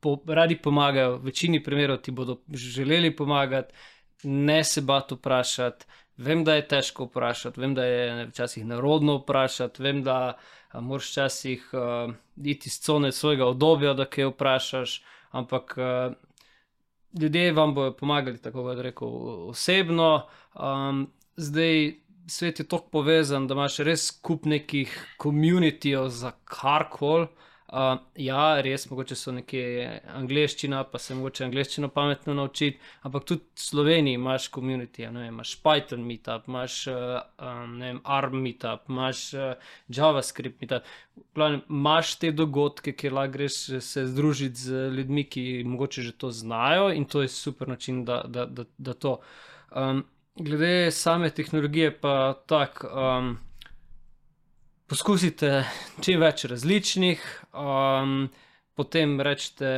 po, radi pomagajo. V večini primerov ti bodo želeli pomagati, ne se bat vprašati. Vem, da je težko vprašati, vem, da je včasih nerodno vprašati, vem, da moraš včasih uh, iti iz cone svojega obdobja, da kaj vprašaš, ampak uh, ljudje vam bodo pomagali, tako da rečem, osebno. Um, zdaj svet je tako povezan, da imaš res kup nekih komunitijev za karkoli. Uh, ja, res, mogoče so neke angliščina, pa se mogoče angliščino pametno naučiti, ampak tudi v Sloveniji imaš komunitije, imaš Python meetup, imaš uh, um, vem, ARM meetup, imaš uh, JavaScript meetup. Glavne, imaš te dogodke, kjer lahko greš se združiti z ljudmi, ki mogoče že to znajo in to je super način, da, da, da, da to. Um, glede same tehnologije, pa tako. Um, poskusite čim več različnih, um, potem rečete,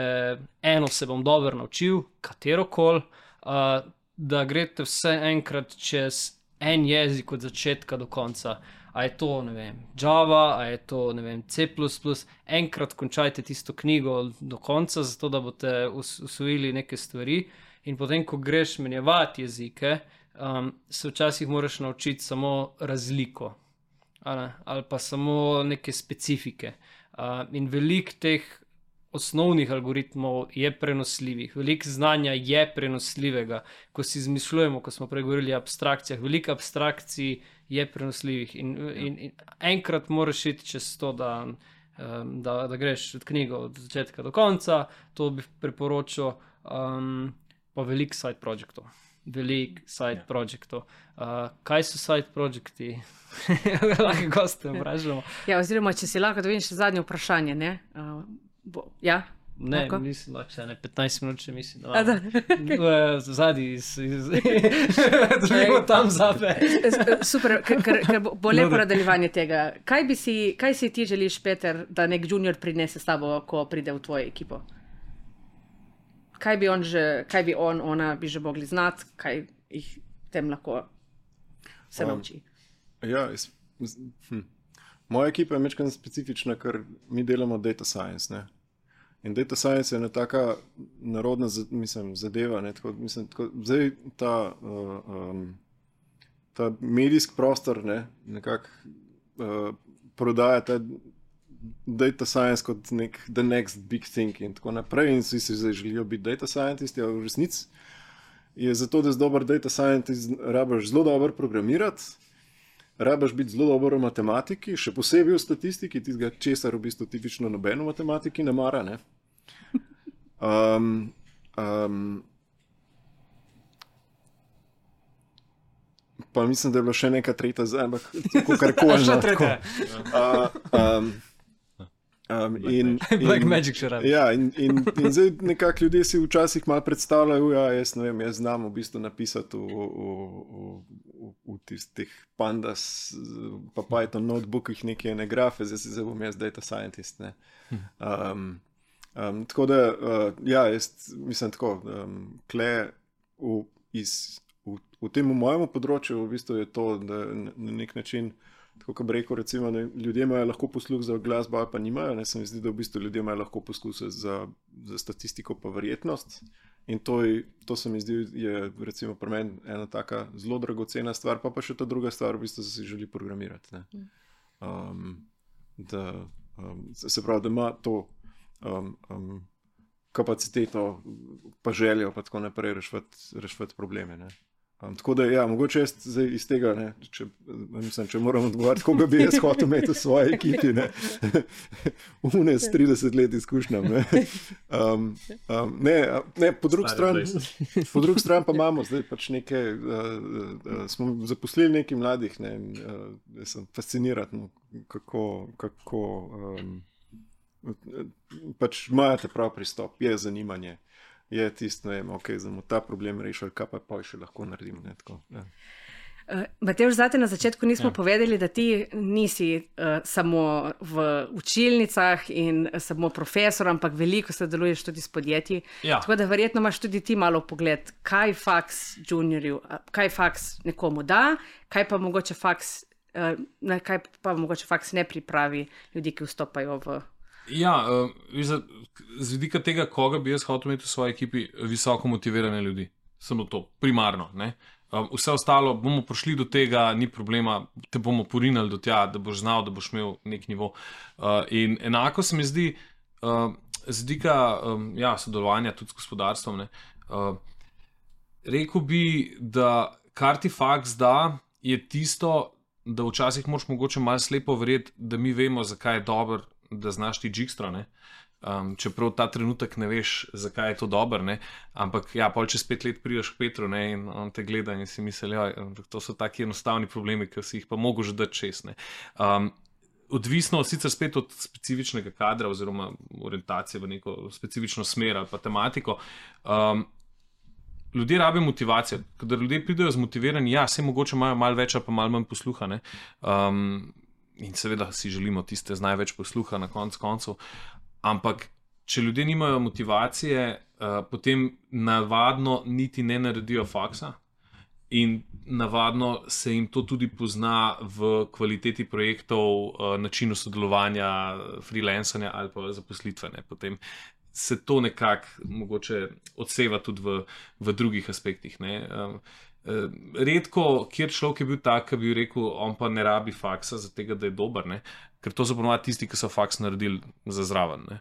eno se bom dobro naučil, katero koli, uh, da greste vse enkrat čez en jezik od začetka do konca. A je to, ne vem, Java, a je to, ne vem, C, enkrat končajte tisto knjigo do konca, zato da boste usvojili neke stvari. In potem, ko greš menjevati jezike, um, se včasih moraš naučiti samo razliko ali, ali pa samo neke specifike. Uh, in veliko teh osnovnih algoritmov je prenosljivih, veliko znanja je prenosljivega. Ko si izmišljujemo, ko smo pregovorili o abstrakcijah, veliko abstrakcij je prenosljivih. In, in, in enkrat moraš iti čez to, da, um, da, da greš od knjige od začetka do konca, to bi priporočil, um, pa veliko side projektov veliko side ja. projektov. Uh, kaj so side projekti? [laughs] lahko goste vprašamo. ja, oziroma, če si lahko, da vidiš zadnje vprašanje. Uh, bo, ja? Ne, Lahko? mislim, da če ne 15 minut, če mislim. A, da. [laughs] Zadnji, zelo [laughs] tam zape. Super, ker, ker, bo, lepo da. nadaljevanje tega. Kaj, bi si, kaj si ti želiš, Peter, da nek junior prinese s tabo, ko pride v tvojo ekipo? Kaj bi on, že, kaj bi on ona bi že mogli znati, kaj jih tem lahko se Um, nauči? Ja, jaz, hm. Moja ekipa je nekaj specifična, ker mi delamo data science. Ne? In data science je ena taka narodna mislim, zadeva. Ne? Tako, mislim, tako, zdaj ta, uh, um, ta medijski prostor ne? nekako uh, prodaja ta data science kot nek the next big thing in tako naprej. In vsi si zdaj želijo biti data scientisti, a v resnici je zato, da si dober data scientist, rabiš zelo dobro programirati. Rabaš biti zelo dober v matematiki, še posebej v statistiki, tistega, česar v bistvu tipično noben v matematiki ne mara. Ne? [laughs] Um, um, pa mislim, da je bila še neka tretja zdaj, ampak tako kar koli. [laughs] Še tretja. Um, um, in, Black in- Magic [laughs] še rabi. Ja, in, in, [laughs] in zdaj nekako ljudje si včasih malo predstavljajo, da ja, jaz, ne vem, jaz znam v bistvu napisati v, v, v, v, tistih pandas, pa Python notebookih neke ene grafe, zdaj si zdaj bom jaz data scientist. Ne. Um, um, tako da, uh, ja, jaz mislim tako, um, kle v, iz, v, v tem v mojem področju v bistvu je to, da na nek način. Tako kot rekel, recimo, ne, ljudje imajo lahko posluh za glasbo, ali pa nimajo. Ne, se mi zdi, da v bistvu ljudje imajo lahko posluh za, za statistiko, pa verjetnost. In to, je, to se mi zdi, je recimo pri meni ena taka zelo dragocena stvar, pa pa še ta druga stvar, v bistvu, se želi programirati. ne. Um, da, um, se pravi, da ima to um, um, kapaciteto, pa željo, pa tako naprej reševati probleme. Ne. Um, tako da, ja, mogoče jaz zdaj iz tega, ne, če, mislim, če moram odgovarjati, koga bi jaz hotel imeti v svoji ekipi, ne, une s 30 let izkušnjami. Ne. Um, um, ne, ne, po drugi strani, po drugi strani pa imamo zdaj pač neke, uh, uh, smo zaposlili nekaj mladih, ne, in uh, jaz sem fasciniran, no, kako, kako um, pač imajo prav pristop, je zanimanje. Je tisto, da bomo ta problem rešili, kaj pa pa še lahko naredimo. Ne, tako, ja. Uh, Matež, zate na začetku nismo ja. Povedali, da ti nisi uh, samo v učilnicah in samo profesor, ampak veliko sodeluješ tudi s podjetji. Ja. Tako da verjetno imaš tudi ti malo pogled, kaj faks juniorju, kaj faks nekomu da, kaj pa mogoče faks, uh, kaj pa mogoče faks ne pripravi ljudi, ki vstopajo v. Ja, uh, z, z vidika tega, koga bi jaz hotel imeti v svoji ekipi, visoko motivirane ljudi. Samo to, primarno. ne. Um, vse ostalo bomo prišli do tega, ni problema, te bomo porinili do tja, da boš znal, da boš imel nek nivo. Uh, in enako se mi zdi, uh, z vidika um, ja, sodelovanja tudi s gospodarstvom. Ne, uh, rekel bi, da kar ti faks da, je tisto, da včasih moraš mogoče malo slepo verjeti, da mi vemo, zakaj je dobro, da znaš ti jigstra. ne. Um, čeprav ta trenutek ne veš, zakaj je to dobro, ne? ampak ja, pol čez pet let prideš k Petru ne? in on te gleda in si misli, da to so taki enostavni problemi, ki si jih pa mogoče dati čez. ne. Um, odvisno sicer spet od specifičnega kadra oziroma orientacije v neko specifično smer ali pa tematiko. Um, ljudje rabijo motivacijo. Kadar ljudje pridejo zmotivirani, ja, se mogoče imajo malo več, pa malo manj posluha. ne. Um, in seveda si želimo tiste z največ posluha na koncu koncev. Ampak, če ljudje nimajo motivacije, uh, potem navadno niti ne naredijo faksa. In navadno se jim to tudi pozna v kvaliteti projektov, uh, načinu sodelovanja, freelancanja ali pa zaposlitve. Ne. Potem se to nekako mogoče odseva tudi v, v drugih aspektih. Ne. Um, Redko, kjer človek je bil tak, ki bi rekel, on pa ne rabi faksa, zato da je dober, ne? ker to so ponovadi tisti, ki so faks naredili za zraven, ne?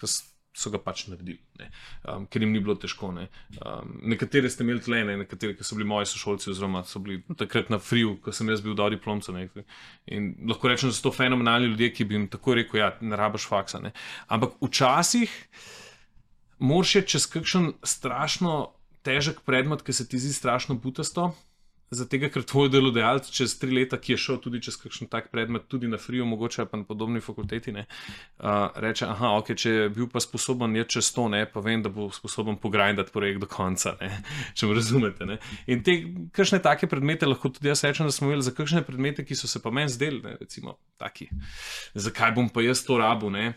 ker so ga pač naredili, ne? um, ker jim ni bilo težko. Ne? Um, nekatere ste imeli tle, ne? nekateri, ki so bili moji sošolci, oziroma so bili takrat na friu, ko sem jaz bil dol diplomca. Ne? In lahko rečem, da so to fenomenalni ljudje, ki bi jim tako rekel, ja, ne rabiš faksa. Ne? Ampak včasih moraš čez kakšen strašno težek predmet, ki se ti zdi strašno butasto, Zato, ker tvoj delodajalec čez tri leta, ki je šel tudi čez kakšen tak predmet, tudi na Friju, mogoče pa na podobni fakulteti, ne, uh, reče: Aha, ok, če je bil pa sposoben je čez to, ne, pa vem, da bo sposoben pogrindati projekt do konca, ne, [laughs] če me razumete. Ne. In te, kakšne take predmete lahko tudi jaz rečem, da smo imeli za kakšne predmete, ki so se pa meni zdeli, ne, recimo, taki, zakaj bom pa jaz to rabu. Ne.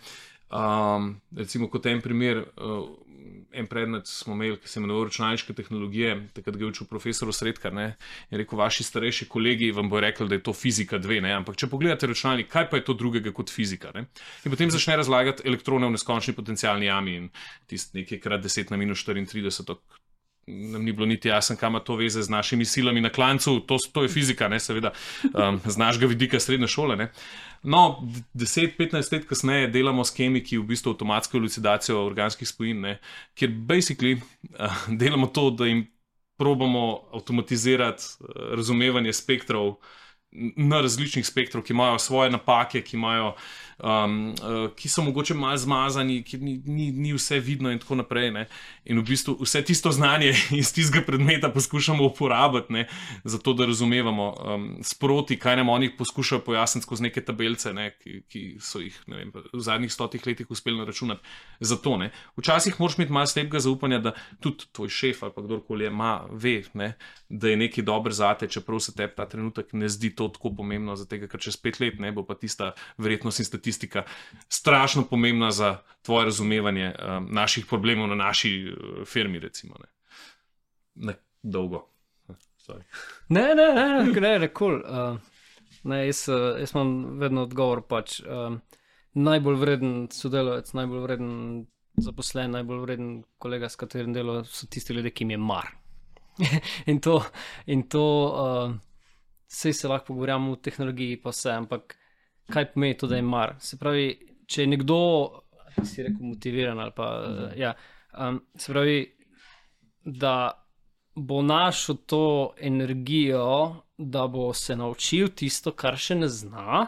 Um, recimo, kot en primer. Uh, en predmet smo imeli, ki se imenuje računalniške tehnologije, takrat ga je učil profesor Sredkar. Ne, in rekel, vaši starejši kolegi vam bo rekli, da je to fizika dve. Ne, ampak če pogledate računalnik, kaj pa je to drugega kot fizika? Ne? In potem začne razlagati elektrone v neskončni potencialni jami in tisti nekaj krat 10 na minus 34. Nam ni bilo niti jasno, kam to veze z našimi silami na klancu, to, to je fizika, ne, seveda, um, z našega vidika srednje šole. Ne. No, 10-15 let kasneje delamo s kemiki v bistvu avtomatsko elucidacijo organskih spojin, ne, kjer basically uh, delamo to, da jim probamo avtomatizirati uh, razumevanje spektrov na različnih spektrov, ki imajo svoje napake, ki imajo um, uh, ki so mogoče malo zmazani, ki ni, ni, ni vse vidno, in tako naprej. Ne? In v bistvu vse tisto znanje [laughs] iz tistega predmeta poskušamo uporabiti, ne? zato da razumemo um, sproti, kaj nam oni poskušajo pojasniti skozi neke tabelece, ne? ki, ki so jih vem, v zadnjih stotih letih uspeli naračunati. Zato, Včasih moraš imeti malo slepega zaupanja, da tudi tvoj šef ali kdorkoli ima, ve, ne? da je nekaj dobro zate, čeprav se te ta trenutek ne zdi to tako pomembno, zato ker čez pet let ne bo pa tista verjetnost in statistika strašno pomembna za tvoje razumevanje um, naših problemov na naši uh, firmi, recimo. Ne. Ne, dolgo. Ne, ne, ne, ne, ne, ne, cool. uh, jaz, uh, jaz imam vedno odgovor. Pač, um, najbolj vreden sodelavec, najbolj vreden zaposlen, najbolj vreden kolega, s katerim delo, so tisti ljudje, ki jim je mar. [laughs] in to, in to uh, vse se lahko pogovarjamo v tehnologiji, pa vse, ampak kaj pomeni to, da je mar. Se pravi, če je nekdo, ki si rekel, motiviran ali pa. Uh, ja, um, se pravi, da bo našel to energijo, da bo se naučil tisto, kar še ne zna,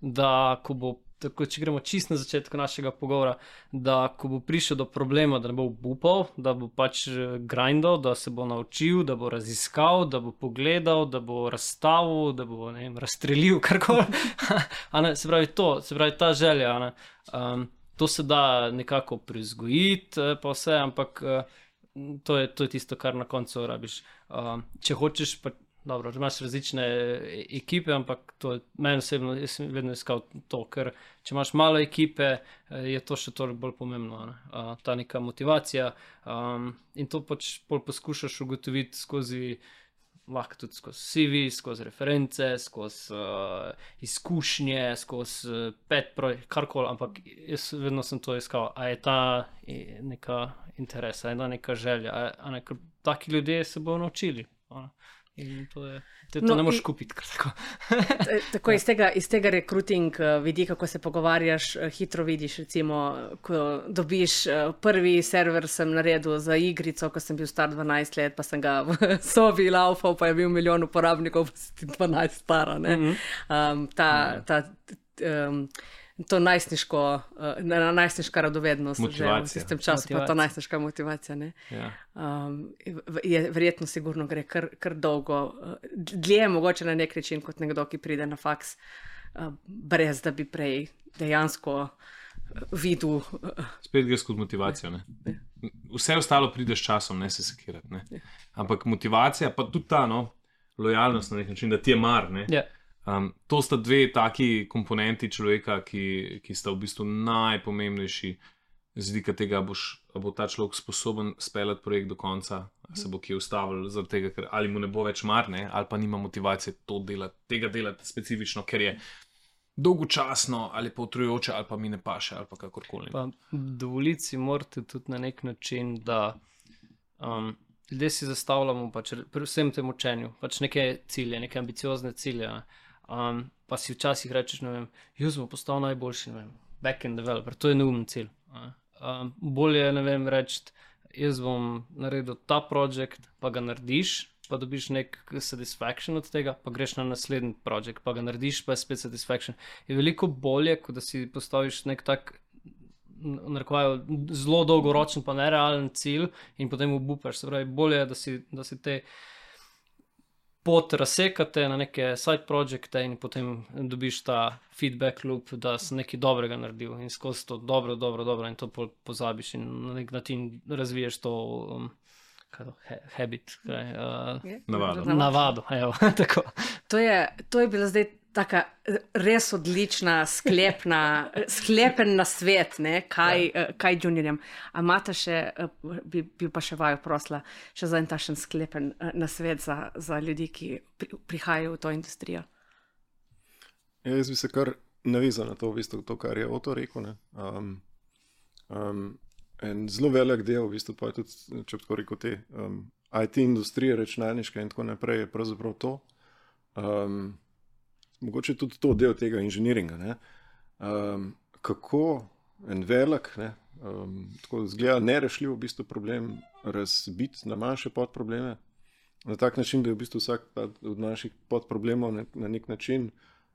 da ko bo tako, če gremo čist na začetku našega pogovora, da ko bo prišel do problema, da ne bo upal, da bo pač eh, grindal, da se bo naučil, da bo raziskal, da bo pogledal, da bo razstavil, da bo vem, razstrelil [laughs] karkoli. se pravi, to, se pravi ta želja. Um, to se da nekako prizgojiti, eh, pa vse, ampak. Uh, To je, to je tisto, kar na koncu rabiš. Um, če hočeš, pa Dobro, imaš različne e, ekipe, ampak to je meni osebno, jaz sem vedno iskal to, ker če imaš malo ekipe, e, je to še toliko bolj pomembno. Ne? Ta neka motivacija um, in to pač poskušaš ugotoviti skozi, lahko tudi skozi CV, skozi reference, skozi uh, izkušnje, skozi pet projekt, karkoli, ampak jaz vedno sem to iskal. A je ta neka interes, a je ta neka želja, a, a ne, ker taki ljudje se bodo naučili. A, In to je. To, to no, ne moreš kupiti. Tako, [laughs] tako iz, tega, iz tega rekruting eh, vidika, ko se pogovarjaš, eh, hitro vidiš. Recimo, ko dobiš eh, prvi server, sem naredil za igrico, ko sem bil star 12 let, pa sem ga v [laughs] sobi laufal, pa je bil milijon uporabnikov, pa si 12 stara. Um, ta, ta, um, to najstniško, uh, najstniška radovednost, motivacija. že v tem času, motivacija. pa to najstniška motivacija. Ja. Um, je, verjetno, sigurno gre kar, kar dolgo, uh, dlje mogoče na nek način kot nekdo, ki pride na faks, uh, brez da bi prej dejansko. Videl. Uh, Spet gre skozi motivacijo. Ne? Ja. Vse ostalo pride s časom, ne se sekirati. Ja. Ampak motivacija, pa tudi ta no, lojalnost na nek način, da ti je mar. Ja. Um, to sta dve taki komponenti človeka, ki, ki sta v bistvu najpomembnejši z vidika tega, da bo ta človek sposoben speljati projekt do konca, se bo kje ustavil, tega, ker ali mu ne bo več marne, ali pa nima motivacije delati, tega delati specifično, ker je dolgočasno ali pa utrujoče, ali pa mi ne paše, ali pa kakorkoli. Dovoliti si morate tudi na nek način, da. Um, Ljudje si zastavljamo, pač, pri vsem tem učenju, pač neke cilje, neke ambiciozne cilje. Ne. Um, pa si včasih rečeš, da je jaz bom postal najboljši, ne vem, back-end developer, to je neumen cilj. Um, bolje je reči, jaz bom naredil ta projekt, pa ga narediš, pa dobiš nek satisfaction od tega, pa greš na naslednji projekt, pa ga narediš, pa je spet satisfaction. Je veliko bolje, kot da si postaviš nek tak. Narekovajo zelo dolgoročen, pa ne realen cilj, in potem obupaš. Se pravi, bolje je, da si, da si te pot razsekate na neke side projekte in potem dobiš ta feedback loop, da si nekaj dobrega naredil in skozi to dobro, dobro, dobro in to pozabiš in na nek način razviješ to. Um, Habit, kaj, uh? Navado. navado. Evo, [laughs] tako. To je, to je bila zdaj taka eh, res odlična, sklepna, eh, sklepen na svet, ne, kaj, ja. kaj juniorjem. A imate še, eh, bi, bi pa še vaju prosila, še za en tašen sklepen na svet za, za ljudi, ki pri, prihajajo v to industrijo? Ja, jaz bi se kar navezal na to, v bistvu, to kar je Oto rekel. ne. Um, um, en zelo velik del, v bistvu, pa je tudi, če tako rekel, te um, IT industrije, računalniške in tako naprej, je pravzaprav to. Um, mogoče tudi to del tega inženiringa. ne. Um, kako en velik, ne, um, tako zgleda nerešljiv v bistvu problem razbiti na manjše podprobleme. Na tak način, da je v bistvu vsak od naših podproblemov na, na nek način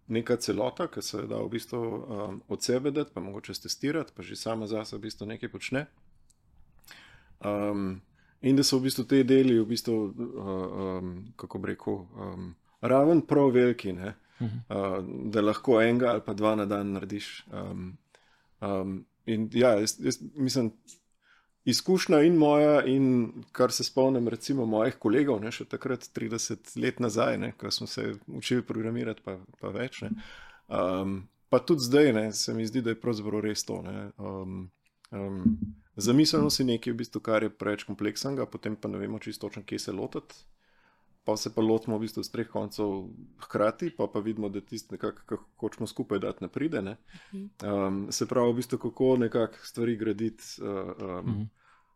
neka celota, ki se da v bistvu um, od sebe dati, pa mogoče testirati, pa že sama zase v bistvu nekaj počne. Um, in da so v bistvu te deli, v bistvu, uh, um, kako bi rekel, um, raven prav veliki, ne, uh, da lahko enega ali pa dva na dan narediš. Um, um, in ja, jaz, jaz mislim, izkušnja in moja, in kar se spomnim, recimo mojih kolegov, ne, še takrat 30 let nazaj, ne, ko smo se učili programirati, pa, pa več. Ne, um, pa tudi zdaj ne, se mi zdi, da je pravzaprav res to. Ne, um, um, Zamislimo si nekaj, v bistvu, kar je preveč kompleksnega, potem pa ne vemo čisto točno, kje se lotiti. Pa se pa lotimo v bistvu z treh koncev hkrati, pa pa vidimo, da tisti, kako hočemo skupaj dati, ne pride. Ne? Um, se pravi, v bistvu, kako nekako stvari graditi uh, um,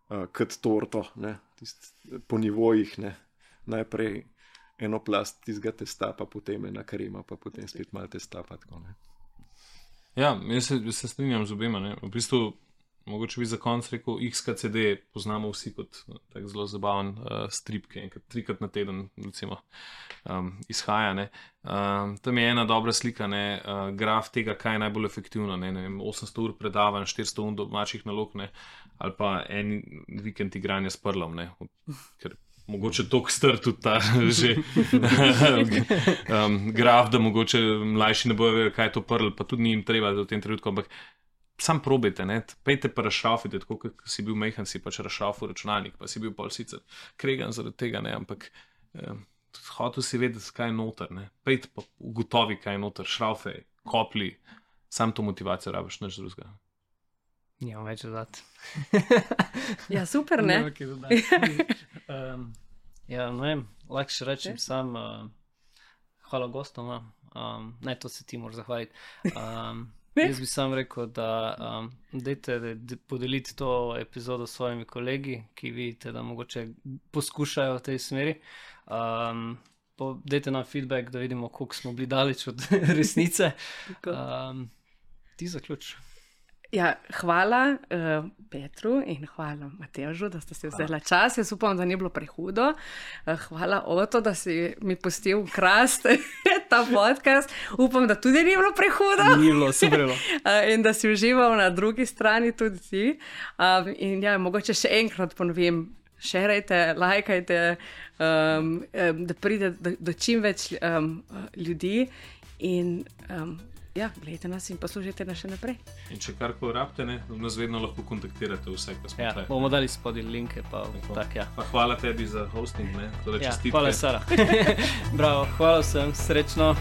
uh, kot torto, ne? Tist, po nivojih. Ne? Najprej eno plast tistega testa, pa potem ena krema, pa potem spet malo testa. Pa tako, ne. Ja, jaz se, se strinjam z obema. Ne. V bistvu, mogoče bi za konec rekel, XKCD poznamo vsi kot eh, tak zelo zabaven uh, strip, ki enkrat trikrat na teden recimo, um, izhaja. ne. Um, tam je ena dobra slika, ne, uh, graf tega, kaj je najbolj efektivno. Ne, ne vem, 800 ur predavanj, 400 ur domačih nalog, ne, ali pa en vikend igranja s prlom. Ne, ker Mogoče tako star tudi ta [laughs] že [laughs] um, graf, da mogoče mlajši ne bojo vedeli, kaj je to prl, pa tudi ni jim treba v tem trenutku. Ampak sam probejte, ne? pejte pa rašafite, tako kot si bil mehan, si pač rašafu računalnik, pa si bil pol sicer kregan zaradi tega, ne? ampak eh, hotel si vedeti, kaj je noter, ne? pejte pa ugotovi, kaj je noter, šrafe, kopli, sam to motivacijo rabiš, nič drugega. Nimam več dodati. [laughs] Ja, super, ne? Nimam kaj dodati. um, ja, ne vem, lahko še rečem sam, uh, hvala gostom, um, ne to se ti moraš zahvaliti. Um, jaz bi sam rekel, da um, dajte de, podeliti to epizodo s svojimi kolegi, ki vidite, da mogoče poskušajo v tej smeri. Um, Dajte nam feedback, da vidimo, koliko smo bili daleč od [laughs] resnice. Um, ti zaključ. Ja, hvala uh, Petru in hvala Matežu, da ste si vzeli čas. Jaz upam, da ni bilo prehudo. Uh, hvala Oto, da si mi pustil krast [laughs] [laughs] ta podcast. Upam, da tudi ni bilo prehudo. Ni bilo, super. [laughs] uh, in da si užival na drugi strani tudi ti. Uh, in ja, mogoče še enkrat ponovim. Šerajte, lajkajte, um, um, da pride do, do čim več um, ljudi. In um, ja, gledajte nas in poslušajte nas še naprej. In če karkoli rabite, ne, nas vedno lahko kontaktirate, vse, kar smo ja, tukaj. bomo dali spodaj linke. Pa, tak, ja. pa hvala tebi za hosting. Ne, ja, hvala, Sara. [laughs] Bravo, hvala vsem, srečno.